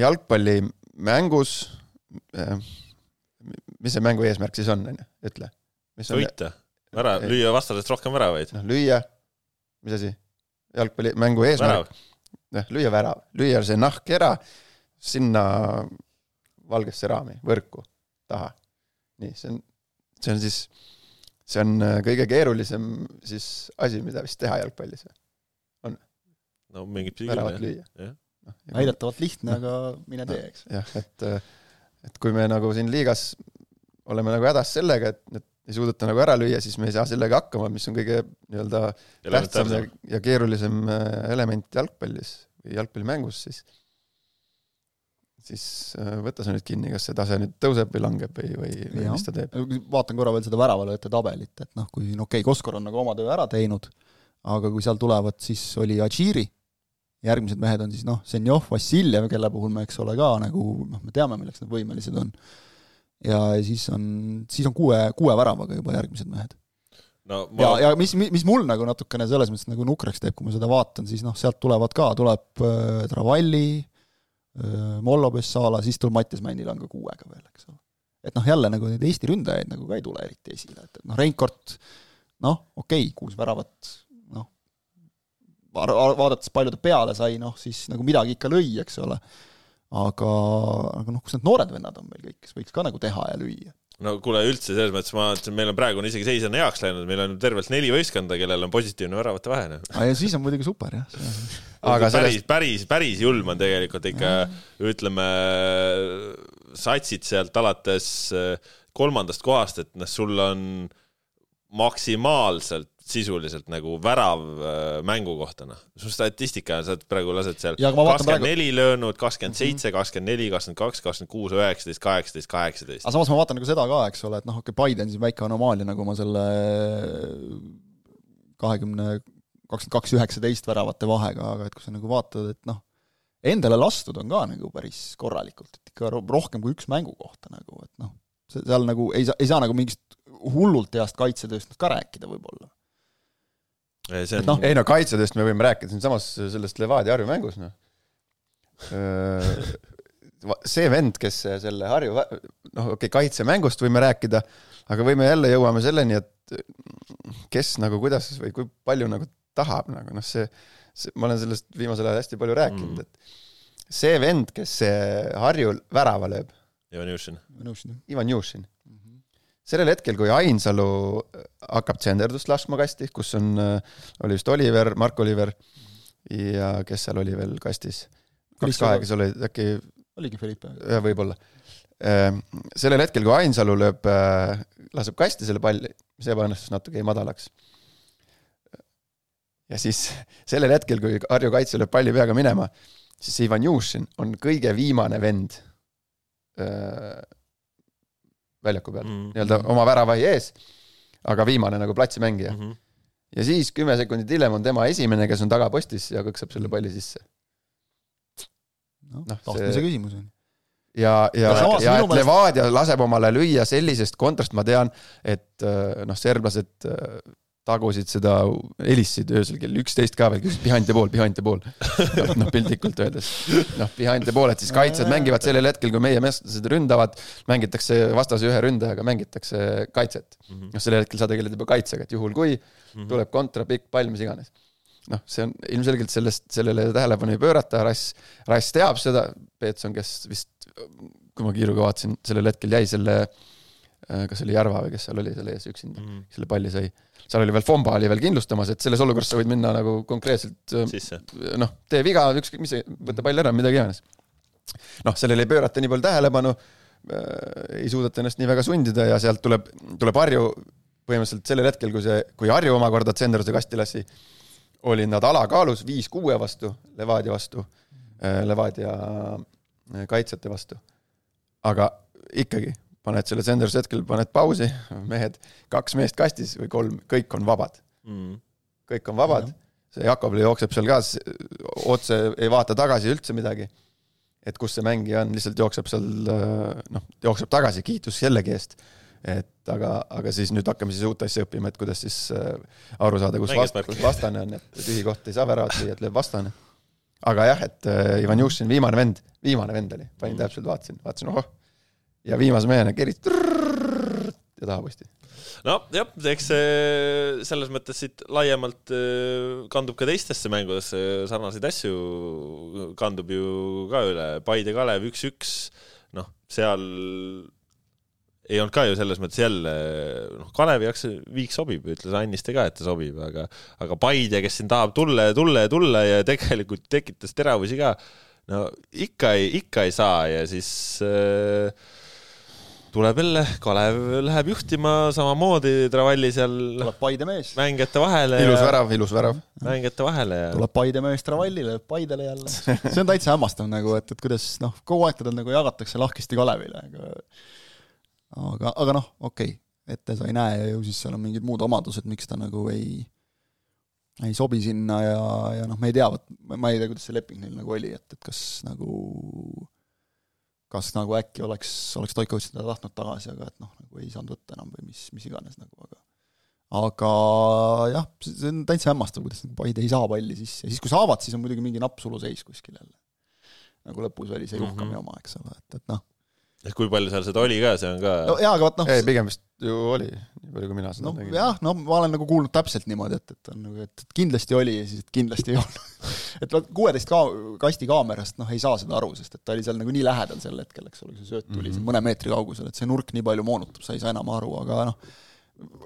jalgpallimängus, mis see mängu eesmärk siis on, onju, ütle. mis on, võita, Ei. lüüa vastasest rohkem väravaid. noh, lüüa, mis asi, jalgpallimängu eesmärk jah, lüüa värav, lüüa see nahk ära sinna valgesse raami, võrku, taha. nii, see on, see on siis, see on äh, kõige keerulisem siis asi, mida vist teha jalgpallis, no mingit pidi küll, jah.. väidetavalt lihtne, aga mine tee, eks. jah, et, et kui me nagu siin liigas oleme nagu hädas sellega, et, et ei suudeta nagu ära lüüa, siis me ei saa sellega hakkama, mis on kõige nii-öelda tähtsam ja, ja keerulisem äh, element jalgpallis või jalgpallimängus, siis siis äh, võta sa nüüd kinni, kas see tase nüüd tõuseb või langeb või, või, või mis ta teeb. vaatan korra veel seda väravalööjate tabelit, et noh, kui no okei okay,, Koskor on nagu oma töö ära teinud, aga kui seal tulevad, siis oli Adžiri, järgmised mehed on siis noh, Zenjov, Vassiljev, kelle puhul me eks ole ka nagu noh, me teame, milleks nad võimelised on. Ja siis on, siis on kuue, kuue väravaga juba järgmised mehed. no ja ma,, ja mis, mis mul nagu natukene selles mõttes nagu nukraks teeb, kui ma seda vaatan, siis noh, sealt tulevad ka, tuleb äh, Travalli äh,, Mollo Bessala, siis tuleb Mattias Männil on ka kuuega veel, eks ole. et noh, jälle nagu neid Eesti ründajaid nagu ka ei tule eriti esile, et, et noh, Reinkord noh, okei okay,, kuus väravat, noh, vaadates palju ta peale sai, noh siis nagu midagi ikka lõi, eks ole aga, aga noh, kus need noored vennad on meil kõik, kes võiks ka nagu teha ja lüüa? no kuule, üldse selles mõttes ma meil on praegu on isegi seis on heaks läinud, meil on tervelt neli võistkonda, kellel on positiivne väravate vahe. Noh. ja siis on muidugi super, jah. aga päris sellest..., päris, päris julm on tegelikult ikka, ütleme, satsid sealt alates äh, kolmandast kohast, et noh, sul on maksimaalselt sisuliselt nagu värav äh, mängu kohta, noh. su statistika, sa praegu lased seal kakskümmend neli löönud, kakskümmend seitse, mhm. kakskümmend neli, kakskümmend kaks, kakskümmend kuus, üheksateist, kaheksateist, kaheksateist. aga samas ma vaatan nagu seda ka, eks ole, et noh, okei okay,, Paide on siin väike anomaalia, nagu ma selle kahekümne, kakskümmend kaks, üheksateist väravate vahega, aga et kui sa nagu vaatad, et noh, endale lastud on ka nagu päris korralikult, et ikka rohkem kui üks mängu kohta nagu, et noh, seal nagu ei saa, ei saa nagu mingist hullult heast kaitsetööst ka rääkida võib-olla on... No, ei no kaitsedest me võime rääkida siinsamas sellest Levadia Harju mängus, noh. see vend, kes selle Harju, noh, okei okay,, kaitsemängust võime rääkida, aga võime jälle jõuame selleni, et kes nagu kuidas või kui palju nagu tahab nagu noh, see, see, ma olen sellest viimasel ajal hästi palju rääkinud mm., et see vend, kes see Harju värava lööb. Ivan Jušin. Ivan Jušin sellel hetkel, kui Ainsalu hakkab tsenderdust laskma kasti, kus on, oli vist Oliver, Mark Oliver ja kes seal oli veel kastis? kaks kahekesi olid äkki. oligi Felipe. võib-olla. Ehm, sellel hetkel, kui Ainsalu lööb, äh, laseb kasti selle palli, see ebaõnnestus natuke jäi madalaks. ja siis *laughs* sellel hetkel, kui Harju kaitse lööb palli peaga minema, siis Ivan Jušin on kõige viimane vend äh, väljaku peal mm -hmm., nii-öelda oma väravahi ees, aga viimane nagu platsimängija mm. -hmm. ja siis kümme sekundit hiljem on tema esimene, kes on tagapostis ja kõksab selle palli sisse. noh no, tahtmise see... küsimus on ja, ja, ja, ja et Levadia laseb omale lüüa sellisest kontrast, ma tean, et noh, serblased tagusid seda, helistasid öösel kell üksteist ka veel, küsisid behind the ball, behind the ball. noh, piltlikult öeldes. noh, behind the ball, et siis kaitsjad mängivad sellel hetkel, kui meie meestlased ründavad, mängitakse vastase ühe ründajaga, mängitakse kaitset. Mhm. noh, sellel hetkel sa tegeled juba kaitsega, et juhul kui mhm. tuleb kontra, pikk pall, mis iganes. noh, see on ilmselgelt sellest, sellele tähelepanu ei pöörata, Rass, Rass teab seda, Peetson, kes vist, kui ma kiiruga vaatasin, sellel hetkel jäi selle äh, kas oli Järva või kes seal oli selle ees üksinda mm, -hmm. selle palli sai seal oli veel Fomba oli veel kindlustamas, et selles olukorras sa võid minna nagu konkreetselt noh, tee viga, ükskõik mis, võta pall ära, midagi iganes. noh, sellele ei pöörata nii palju tähelepanu äh,, ei suudeta ennast nii väga sundida ja sealt tuleb, tuleb Harju põhimõtteliselt sellel hetkel, kui see, kui Harju omakorda Tsenderuse kasti lasi, olid nad alakaalus viis kuue vastu, Levadia vastu äh,, Levadia äh, kaitsjate vastu. aga ikkagi paned selle Sanders hetkel, paned pausi, mehed, kaks meest kastis või kolm, kõik on vabad mm.. kõik on vabad, see Jakob jookseb seal ka otse, ei vaata tagasi üldse midagi. et kus see mängija on, lihtsalt jookseb seal noh, jookseb tagasi, kiitus jällegi eest. et aga, aga siis nüüd hakkame siis uut asja õppima, et kuidas siis äh, aru saada, kus vast-, kus vastane on, et tühi koht ei saa väravat lüüa, et lööb vastane. aga jah, et äh, Ivan Jušin, viimane vend, viimane vend oli, panin mm. täpselt, vaatasin, vaatasin, ohoh ja viimase mehena kerid ja tahaposti. nojah, eks see selles mõttes siit laiemalt kandub ka teistesse mängudesse, sarnaseid asju kandub ju ka üle, Paide Kalev üks-üks, noh, seal ei olnud ka ju selles mõttes jälle, noh, Kalevi jaoks viik sobib, ütles Anniste ka, et ta sobib, aga aga Paide, kes siin tahab tulla ja tulla ja tulla ja tegelikult tekitas teravusi ka, no ikka ei, ikka ei saa ja siis äh, tuleb jälle, Kalev läheb juhtima samamoodi, Travalli seal tuleb Paide mees. mängijate vahele. ilus värav, ilus värav. mängijate vahele ja tuleb Paide mees Travallile, Paidele jälle. *laughs* see on täitsa hämmastav nagu, et, et kuidas noh, kogu aeg teda nagu jagatakse lahkesti Kalevile, aga aga, aga noh, okei okay., ette sa ei näe ja ju siis seal on mingid muud omadused, miks ta nagu ei ei sobi sinna ja, ja noh, me ei tea, vot ma ei tea, kuidas see leping neil nagu oli, et, et kas nagu kas nagu äkki oleks, oleks Stoikovitš teda tahtnud tagasi, aga et noh, nagu ei saanud võtta enam või mis, mis iganes nagu, aga aga jah, see on täitsa hämmastav, kuidas nagu Paide ei saa palli sisse ja siis, kui saavad, siis on muidugi mingi napp suluseis kuskil jälle. nagu lõpus oli see Juhkami mm -hmm. oma, eks ole, et, et noh. Et kui palju seal seda oli ka, see on ka no jaa, aga vot noh, ei, pigem vist ju oli, nii palju kui mina seda no nägin. jah, no ma olen nagu kuulnud täpselt niimoodi, et, et on nagu, et kindlasti oli ja siis, et kindlasti ei olnud. *laughs* et vot kuueteist ka-, kasti kaamerast noh, ei saa seda aru, sest et ta oli seal nagu nii lähedal sel hetkel, eks ole, kui see sööt tuli mm -hmm. mõne meetri kaugusel, et see nurk nii palju moonutab, sa ei saa enam aru, aga noh,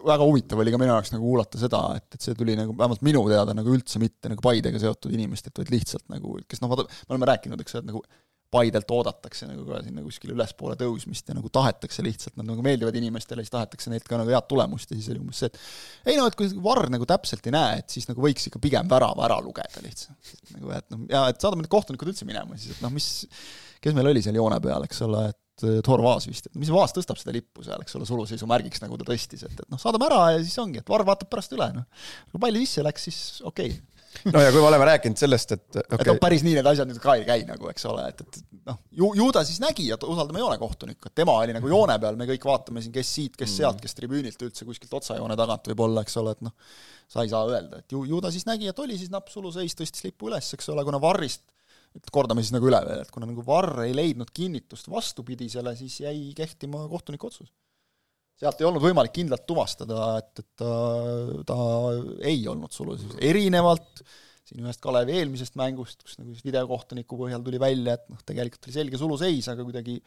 väga huvitav oli ka minu jaoks nagu kuulata seda, et, et see tuli nagu vähemalt minu teada nagu üldse mitte nagu Paidega seotud inimestelt, vaid lihtsalt nagu, kes noh, vaata, me oleme rääkinud, eks ole, et nagu Paidelt oodatakse nagu ka sinna kuskile ülespoole tõusmist ja nagu tahetakse lihtsalt, nad nagu meeldivad inimestele, siis tahetakse neilt ka nagu head tulemust ja siis oli umbes see, et ei no et kui Varr nagu täpselt ei näe, et siis nagu võiks ikka pigem värava ära lugeda lihtsalt. nagu et noh, ja et saadame need kohtunikud üldse minema siis, et noh, mis, kes meil oli seal joone peal, eks ole, et Tor Vaas vist, et mis Vaas tõstab seda lippu seal, eks ole, suluseisumärgiks nagu ta tõstis, et, et noh, saadame ära ja siis ongi, et Varr vaatab pärast üle, noh. kui palli sisse läks, siis okei okay no ja kui me oleme rääkinud sellest, et okay. et noh, päris nii need asjad nüüd ka ei käi nagu, eks ole, et, et noh, ju, ju ta siis nägi, et usaldame joonekohtunikku, et tema oli nagu joone peal, me kõik vaatame siin, kes siit, kes sealt, kes tribüünilt üldse kuskilt otsajoone tagant võib-olla, eks ole, et noh, sa ei saa öelda, et ju, ju ta siis nägi, et oli siis napp suluseis, tõstis lipu üles, eks ole, kuna Varrist et kordame siis nagu üle veel, et kuna nagu Varr ei leidnud kinnitust vastupidisele, siis jäi kehtima kohtuniku otsus. Sealt ei olnud võimalik kindlalt tuvastada, et, et ta, ta ei olnud suluseis, erinevalt siin ühest Kalevi eelmisest mängust, kus nagu siis videokohtuniku põhjal tuli välja, et noh, tegelikult oli selge suluseis, aga kuidagi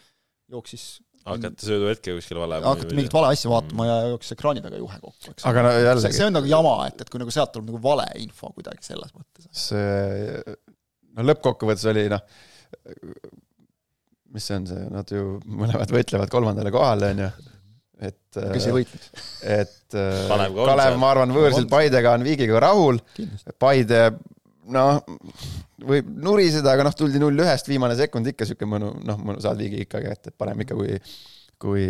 jooksis hakati sööduhetke kuskil vale hakati mingit vale asja vaatama ja jooksis ekraani taga juhe kokku, eks. aga no see, jällegi see on nagu jama, et, et kui nagu sealt tuleb nagu valeinfo kuidagi selles mõttes. see no lõppkokkuvõttes oli noh, mis see on see, nad ju mõlemad võitlevad kolmandale kohale, onju. et, kes ei võitnud? et äh, Kalev ka on Kalev ma arvan, võõrsil On. Paidega on viigiga rahul. Paide noh, võib nuriseda, aga noh, tuldi null ühest, viimane sekund ikka siuke mõnu, noh, mõnu saad viigi ikkagi ette, et parem ikka kui kui,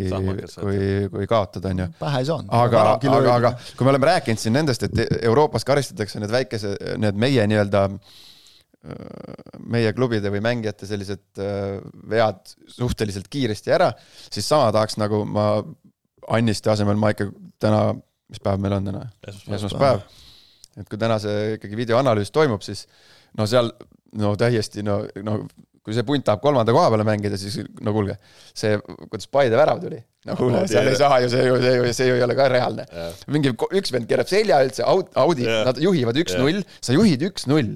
kui, kui kaotada, onju. pähe ei saanud. aga, aga, aga kui me oleme rääkinud siin nendest, et Euroopas karistatakse need väikese, need meie nii-öelda meie klubide või mängijate sellised äh, vead suhteliselt kiiresti ära, siis sama tahaks nagu ma Anniste asemel ma ikka täna, mis päev meil on täna? esmaspäev. et kui täna see ikkagi videoanalüüs toimub, siis no seal no täiesti no, no kui see punt tahab kolmanda koha peale mängida, siis no kuulge, see, kuidas Paide värav tuli, no kuule, seal ei saa ju, see ju, see ju, see ju ei ole ka reaalne. mingi üks vend keerab selja üldse, Audi, nad juhivad üks-null, sa juhid üks-null.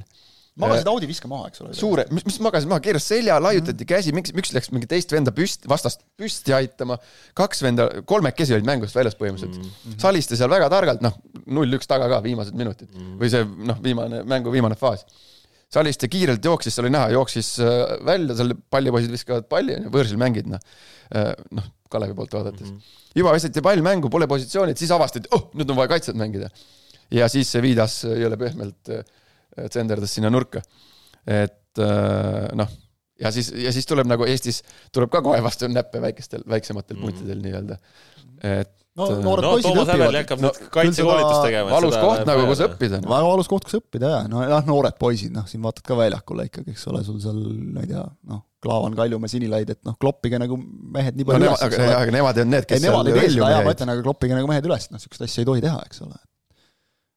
Magasid Audi viska maha, eks ole. suure, mis, mis magasid maha, keeras selja, laiutati käsi, miks, miks läks mingi teist venda püst, vastast püsti aitama, kaks venda, kolmekesi olid mängust väljas põhimõtteliselt mm. -hmm. Saliste seal väga targalt, noh, null-üks taga ka viimased minutid mm -hmm. või see noh, viimane, mängu viimane faas. Saliste kiirelt jooksis, seal oli näha, jooksis äh, välja, seal pallipoisid viskavad palli, võõrsil mängid, noh. noh, Kalevi poolt vaadates mm. -hmm. juba visati pall mängu, pole positsiooni, et siis avastati, oh, nüüd on vaja kaitset mängida. ja siis see Viidas jõle pehmelt äh, tsenderdas sinna nurka. et äh, noh, ja siis, ja siis tuleb nagu Eestis tuleb ka kohe vastu näppe väikestel, väiksematel Mhm. puntidel nii-öelda. et no äh, noored no poisid Toomas õpivad. hakkab No, nüüd kaitsekoolitust tegema. valus koht nagu, kus. õppida. väga valus koht, kus õppida ja no jah, noored poisid, noh, siin vaatad ka väljakule ikkagi, eks ole, sul seal, ma ei tea, noh, Klaavan, Kaljumäe, Sinilaid, et noh, kloppige nagu mehed nii no palju nemad, üles, aga, aga nemad on need, ei, kes nemad ei tee seda, jaa, ma jäid. ütlen, aga kloppige nagu mehed üles, noh, niisugust asja ei tohi teha, eks ole. et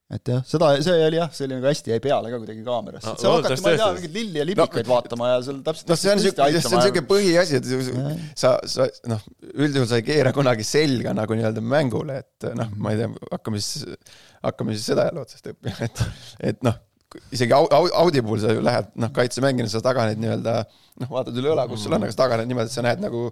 jah, seda, see oli jah, see oli nagu hästi jäi peale ka kuidagi kaamerasse. No,, et seal hakati, ma ei tea, mingeid lilli ja libikaid vaatama ja seal täpselt noh, see on siuke, see on siuke põhiasi, et sa, sa noh, üldjuhul sa ei keera kunagi selga nagu nii-öelda mängule, et noh, ma ei tea, hakkame siis, hakkame siis seda jälle otsast õppima, et, et noh, isegi Au- Au- Audi puhul sa ju lähed, noh, kaitsemängina sa taganed nii-öelda, noh, vaatad üle õla, kus sul on, aga sa taganed niimoodi, et sa näed nagu,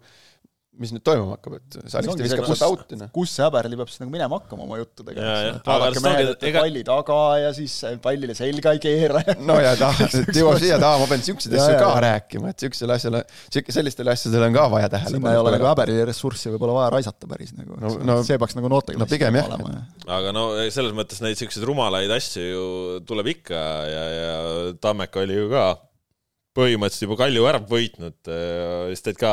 mis nüüd toimuma hakkab, et Saliste viskab kus- sealt out'i, noh. kus see häberli peab siis nagu minema hakkama oma juttudega, vaadake mehed, et ega- palli taga ja siis pallile selga ei keera ja no ja ta, jõuab siia taha, ma pean siukseid asju ka rääkima, et siuksele asjale, siuke, sellistele asjadele on ka vaja tähelepanu sinna ei ole nagu häberi ressurssi võib-olla vaja raisata päris nagu No- no,, see peaks nagu noortega no pigem jah. aga no selles mõttes neid siukseid rumalaid asju ju tuleb ikka ja, ja Tammeka oli ju ka põhimõtteliselt juba Kalju ära võitnud, siis teed ka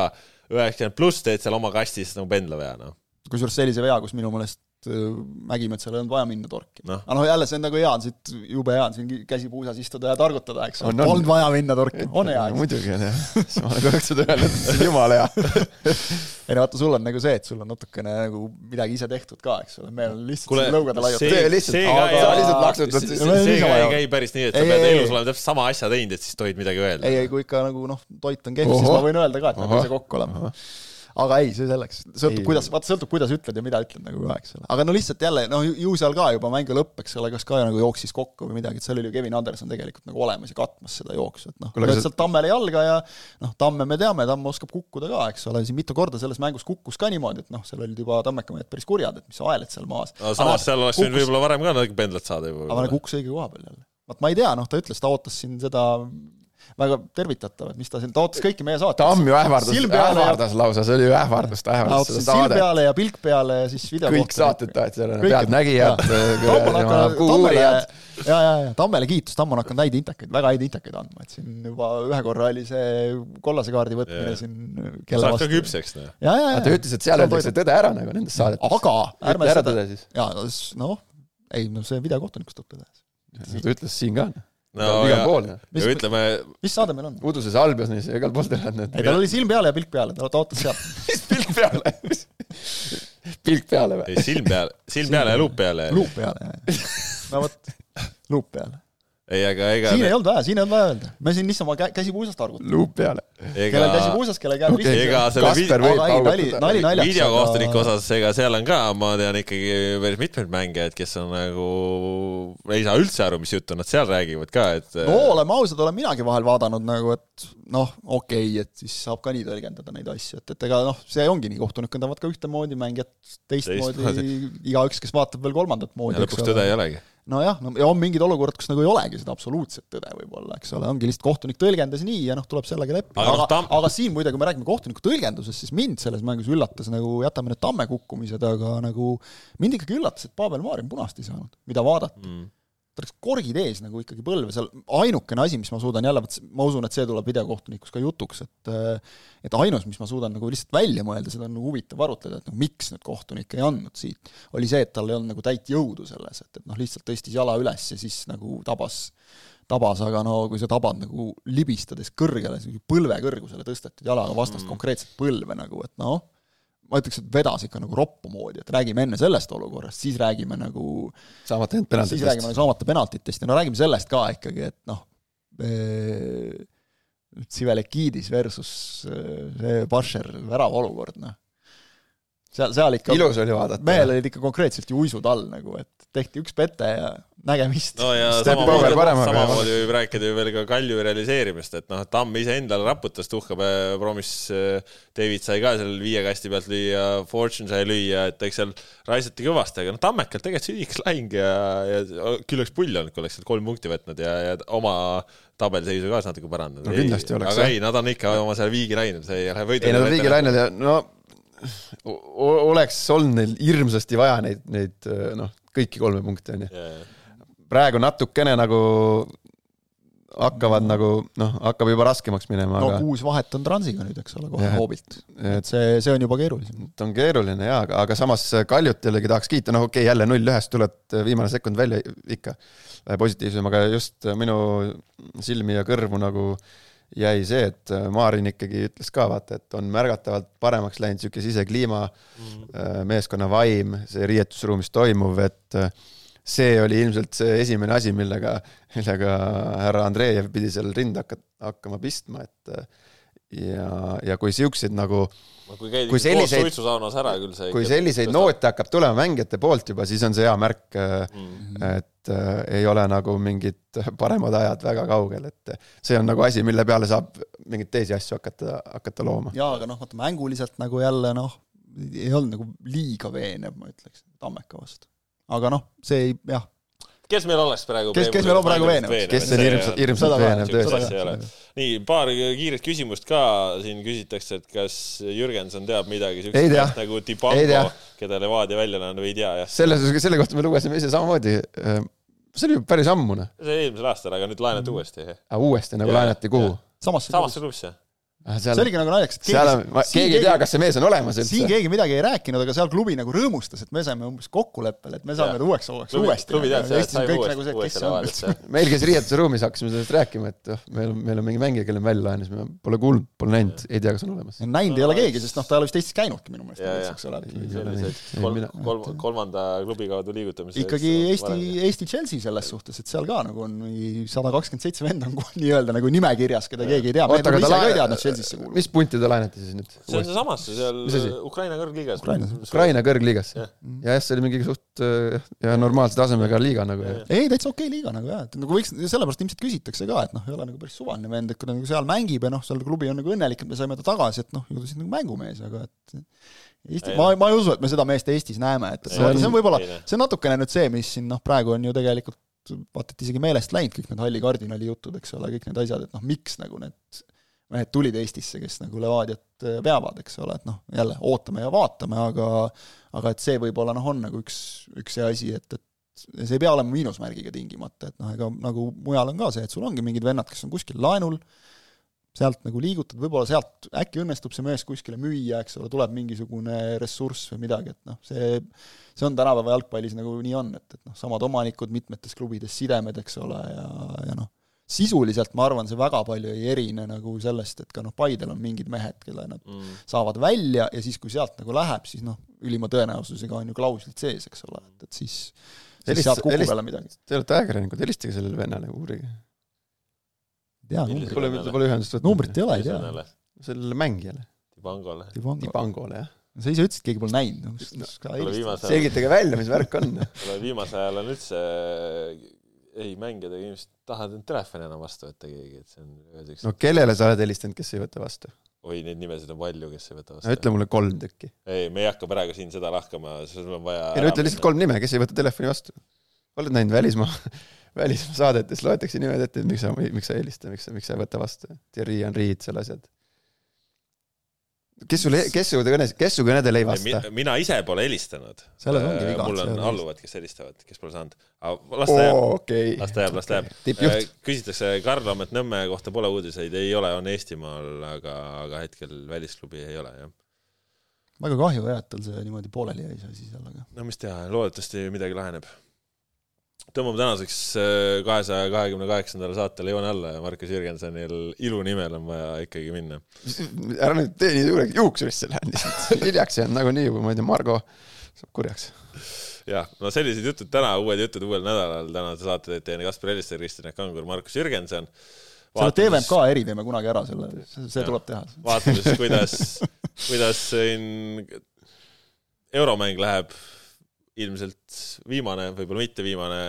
üheksakümmend pluss teed seal oma kastis nagu pendlavea, noh. kusjuures sellise vea, kus minu meelest äh, Mägimetsal ei olnud vaja minna torki. Noh. aga noh, jälle see on nagu hea on siit, jube hea on siin käsi puusas istuda ja targutada, eks. Ole On,, on. polnud vaja minna torki, on hea, muidugi on jah, ma olen seda öelnud, see on jumala hea. *laughs* ei no vaata, sul on nagu see, et sul on natukene nagu midagi ise tehtud ka, eks ole, meil on lihtsalt siin lõugade laiad see- lihtsalt, aga ei- sa lihtsalt laksutad see, No ka ei käi päris nii, et sa Ei, pead ei, elus olema täpselt sama asja teinud, et siis tohid midagi öelda. Ei, ei kui ikka nagu noh, toit on kehv, siis ma võin öelda ka, et pean ise kokku olema. Aga ei, see selleks, sõltub, kuidas, vaata sõltub, kuidas ütled ja mida ütled nagu ka, eks ole. aga no lihtsalt jälle, noh, ju seal ka juba mängu lõpp, eks ole, kas ka nagu jooksis kokku või midagi, et seal oli ju Kevin Anderson tegelikult nagu olemas ja katmas seda jooksu, et noh, aga lööd sealt Tammele jalga ja noh, Tamme me teame, Tamm oskab kukkuda ka, eks ole, siin mitu korda selles mängus kukkus ka niimoodi, et noh, seal olid juba Tammeka mehed päris kurjad, et mis aeled seal maas. no samas seal oleks võinud võib-olla varem ka natuke pendlat saada aga juba ta. kukkus õige koha peal jälle. vaat ma ei tea, noh, ta ütles, ta ootas siin seda väga tervitatav, et mis ta siin, ta ootas kõiki meie saates. Tamm ju ähvardas, silm peale ja ähvardas lausa, see oli ju ähvardus, ta ähvardas seda silm saadet. peale ja pilk peale ja siis video kõik saated tahavad selle, Kõik, et- pealtnägijad, uurijad., ja, ja, ja Tammele kiitus, Tamm on hakanud häid intekaid, väga häid intekaid andma, et siin juba ühe korra oli see kollase kaardi võtmine Jaa. siin saab ka. küpseks, noh. ja, ja, ja. ta ütles, et seal öeldakse tõde ära nagu nendes saadetes. aga ärme seda jaa, noh, ei no see videokohtunikust tuleb tõde. ta ütles siin ka. No igal pool. ja Mis- ütleme, mis saade meil on? uduses Albionis ja igal pool teevad need. ei, tal oli silm peale ja pilk peale, ta ta ootas sealt. *laughs* mis pilk peale? pilk peale või? ei silm peale, silm peale ja luup peale. luup peale, jah. no vot, luup peale. ei, aga ega siin ei olnud vaja, siin ei olnud vaja öelda. me siin niisama kä- käsi puusast arvutame. luup peale. kellel käsi ega puusas, kellel käe püsti. ega selle Kasper vi- võib aga ei, nali, nali naljaks. videokohtuniku osas, ega seal on ka, ma tean ikkagi päris mitmeid mängijaid, kes on nagu, ei saa üldse aru, mis juttu nad seal räägivad ka, et no oleme ausad, olen minagi vahel vaadanud nagu, et noh, okei okay,, et siis saab ka nii tõlgendada neid asju, et, et ega noh, see ongi nii, kohtunikud teevad ka ühtemoodi, mängijad teistmoodi Teistmoodi., igaüks, kes vaatab veel kolmandat moodi. ja lõpuks tõde ei olegi. nojah, no ja on mingid olukorrad, kus nagu ei olegi seda absoluutset tõde võib-olla, eks ole, ongi lihtsalt kohtunik tõlgendas nii ja noh, tuleb sellega leppida, Aga aga, noh, aga, aga siin muide, kui me räägime kohtuniku tõlgendusest, siis mind selles mängus üllatas nagu, jätame need Tamme kukkumised, aga nagu mind ikkagi üllatas, et Pavel Marin punast ei saanud, mida vaadata. Mm. Ta läks korgid ees nagu ikkagi põlve seal, ainukene asi, mis ma suudan jälle, vot ma usun, et see tuleb videokohtunikus ka jutuks, et et ainus, mis ma suudan nagu lihtsalt välja mõelda, seda on nagu huvitav arutleda, et noh, miks nüüd kohtunik ei andnud siit, oli see, et tal ei olnud nagu täit jõudu selles, et, et noh, lihtsalt tõstis jala üles ja siis nagu tabas tabas, aga no kui sa tabad nagu libistades kõrgele, põlve kõrgusele tõstetud jalaga vastast mm. konkreetselt põlve nagu, et noh, ma ütleks, et vedas ikka nagu roppu moodi, et räägime enne sellest olukorrast, siis räägime nagu saamata jäänud siis räägime penaltitest. nagu saamata penaltitest ja no räägime sellest ka ikkagi, et noh, Sivelekidis versus eh, see Bašer värava olukord, noh. seal, seal ikka ilus oli vaadata. mehel olid ikka konkreetselt ju uisud all nagu, et tehti üks pete ja nägemist. no ja samamoodi, samamoodi võib rääkida ju veel ka Kalju realiseerimist, et noh, Tamm iseendale raputas tuhka, promis äh, David sai ka seal viie kasti pealt lüüa, Fortune sai lüüa, et eks seal raisati kõvasti, aga noh, Tammekalt tegelikult südiks lahing ja, ja küll oleks pull olnud, kui oleks sealt kolm punkti võtnud ja, ja oma tabelseisu ka natuke parandanud. No kindlasti oleks, aga jah. ei, nad on ikka oma seal viigi läinud, see ei ole võidu. ei, nad on viigilainel ja no oleks olnud neil hirmsasti vaja neid, neid noh, kõiki kolme punkti onju. praegu natukene nagu hakkavad nagu noh, hakkab juba raskemaks minema, no aga kuus vahet on Transiga nüüd, eks ole, kohe hoobilt. et see, see on juba keerulisem. et on keeruline jaa, aga, aga samas Kaljut jällegi tahaks kiita, noh okei okay,, jälle null ühest tuled viimane sekund välja ikka positiivsem, aga just minu silmi ja kõrvu nagu jäi see, et Maarin ikkagi ütles ka vaata, et on märgatavalt paremaks läinud niisugune sisekliima mm., meeskonna vaim, see riietusruumis toimuv, et see oli ilmselt see esimene asi, millega, millega härra Andreev pidi seal rinde hakka-, hakkama pistma, et ja, ja kui siukseid nagu kui käidi kui selliseid- suitsusaunas ära küll see kui selliseid noote hakkab tulema mängijate poolt juba, siis on see hea märk, mm.. et äh, ei ole nagu mingid *laughs* paremad ajad väga kaugel, et see on nagu asi, mille peale saab mingeid teisi asju hakata, hakata looma. jaa, aga noh, vaata mänguliselt nagu jälle noh, ei olnud nagu liiga veenev, ma ütleks, Tammeka vastu. aga noh, see ei, jah, kes meil oleks praegu Kes- kes meil on praegu veenev? kes on hirmsalt, hirmsalt veenev ole. nii, paar kiiret küsimust ka siin küsitakse, et kas Jürgenson teab midagi Ei siukest nagu Dibango keda Levadia välja või ei tea, jah. selle, selle kohta me lugesime ise samamoodi. see oli ju päris ammune, see eelmisel aastal, aga nüüd laenati uuesti. aga uuesti nagu Jaa, laenati kuhu? samasse samasse klubi, seal see, oligi nagu naljakas, et seal on, siin keegi ei tea, kas see mees on olemas siin üldse. keegi midagi ei rääkinud, aga seal klubi nagu rõõmustas, et me saime umbes kokkuleppele, et me saame ta uueks klubi, uuesti. klubi et on nagu uuesti, see, kes uuesti on Levadiasse üldse.. meil käis riietusruumis, hakkasime sellest rääkima, et oh, meil on, meil on mingi mängija, kelle me välja laenasime, pole kuulnud, pole näinud, ei tea, kas on olemas. näinud ei ole keegi, sest noh, ta ei ole vist Eestis käinudki minu meelest eks ole. kolm kolmanda klubi kaudu liigutamise. ikkagi Eesti, Eesti Chelsea selles suhtes, et seal ka nagu on sada kakskümmend seitse venda on *laughs* nii-öelda nagu nimekirjas, keda keegi ei tea. Laen- Chelsea'sse kuuluvad. mis punti te laenate siis nüüd? see on seesamas seal? Ukraina kõrgliigas. Ukraina kõrgliigasse Jah.. ja jah, see oli mingi suht äh, ja normaalse tasemega liiga nagu ei, täitsa okei liiga nagu jah, et nagu võiks, sellepärast ilmselt küsitakse ka, et noh, ei ole nagu päris suvaline vend, et kui ta nagu seal mängib ja noh, seal klubi on nagu õnnelik, et me saime ta tagasi, et noh, ju ta siis nagu mängumees, aga et Eesti, ma, ma ei usu, et me seda meest Eestis näeme, et, et see on, on võib-olla see on natukene nüüd see, mis siin noh, praegu on ju tegelikult vaata, et isegi meelest läinud kõik need halli kardinali jutud, eks ole, kõik need asjad, et noh, miks nagu need mehed tulid Eestisse, kes nagu Levadiat äh, peavad, eks ole, et noh, jälle ootame ja vaatame, aga aga et see võib-olla noh, on nagu üks, üks see asi, et, et see ei pea olema miinusmärgiga tingimata, et noh, ega nagu mujal on ka see, et sul ongi mingid vennad, kes on kuskil laenul, sealt nagu liigutad, võib-olla sealt äkki õnnestub see mees kuskile müüa, eks ole, tuleb mingisugune ressurss või midagi, et noh, see see on tänapäeva jalgpallis nagu nii on, et, et noh, samad omanikud mitmetes klubides, sidemed, eks ole, ja, ja noh, sisuliselt ma arvan, see väga palju ei erine nagu sellest, et ka noh, Paidel on mingid mehed, kelle nad Mm. saavad välja ja siis, kui sealt nagu läheb, siis noh, ülima tõenäosusega on ju klauslid sees, eks ole, et, et siis siis Helist- sealt kukub jälle midagi. Te olete ajakirjanikud, helistage sellele vennale, uurige. tea, Millisele numbrit, Pole, pole ühendust võtnud. numbrit ei ole, ei tea. Sellele mängijale, Dibangole. Dibangole jah. sa ise ütlesid, keegi pole näinud. Viimase ajal, selgitage välja, mis värk on. viimasel ajal on üldse ei mängijad ega inimesed tahavad end telefoni enam vastu võtta keegi, et see on öeldakse no kellele sa oled helistanud, kes ei võta vastu? oi, neid nimesid on palju, kes ei võta no vastu. ütle mulle kolm tükki. ei, me ei hakka praegu siin seda lahkama, sul on vaja ei no ütle lihtsalt kolm nime, kes ei võta telefoni vastu. oled näinud välismaa, *laughs* välismaa saadetes loetakse nimed ette, et miks sa, miks sa ei helista, miks sa, miks sa ei võta vastu. Thierry Henry'd seal asjad. Kes sulle, kes su kõne, kes su kõnedele ei vasta? mina ise pole helistanud. selles ongi viga. mul on alluvad, kes helistavad, kes pole saanud. las ta jääb, okei. las ta jääb, las ta jääb. tippjuht. küsitakse Karl-Laamet Nõmme kohta pole uudiseid, ei ole, on Eestimaal, aga, aga hetkel välisklubi ei ole jah. väga kahju jah, et tal see niimoodi pooleli jäi see asi seal, aga no mis teha, loodetavasti midagi laheneb. Tõmbame tänaseks äh, kahesaja kahekümne kaheksandale saatele joone alla ja Markus Jürgensonil ilu nimel on vaja ikkagi minna. ära nüüd tee nii suureks, juuksurisse lähen lihtsalt. hiljaks jään nagunii juba, ma ei tea, Margo saab kurjaks. jah, no sellised jutud täna, uued jutud uuel nädalal, tänase saate teete Ene Kaspar Ellister, Kristjan Kangur, Markus Jürgenson. selle TVMK eri teeme kunagi ära, selle, see tuleb teha. vaatame siis, kuidas, kuidas siin euromäng läheb, ilmselt viimane, võib-olla mitte viimane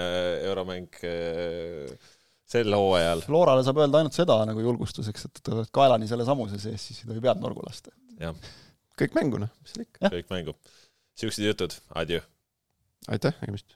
euromäng eh, sel hooajal. Florale saab öelda ainult seda nagu julgustuseks, et oled kaelani selle samuse sees, siis ei tohi pead norgu lasta. kõik mängu noh, mis seal ikka. kõik mängu. siuksed jutud, adjõ. aitäh, nägemist.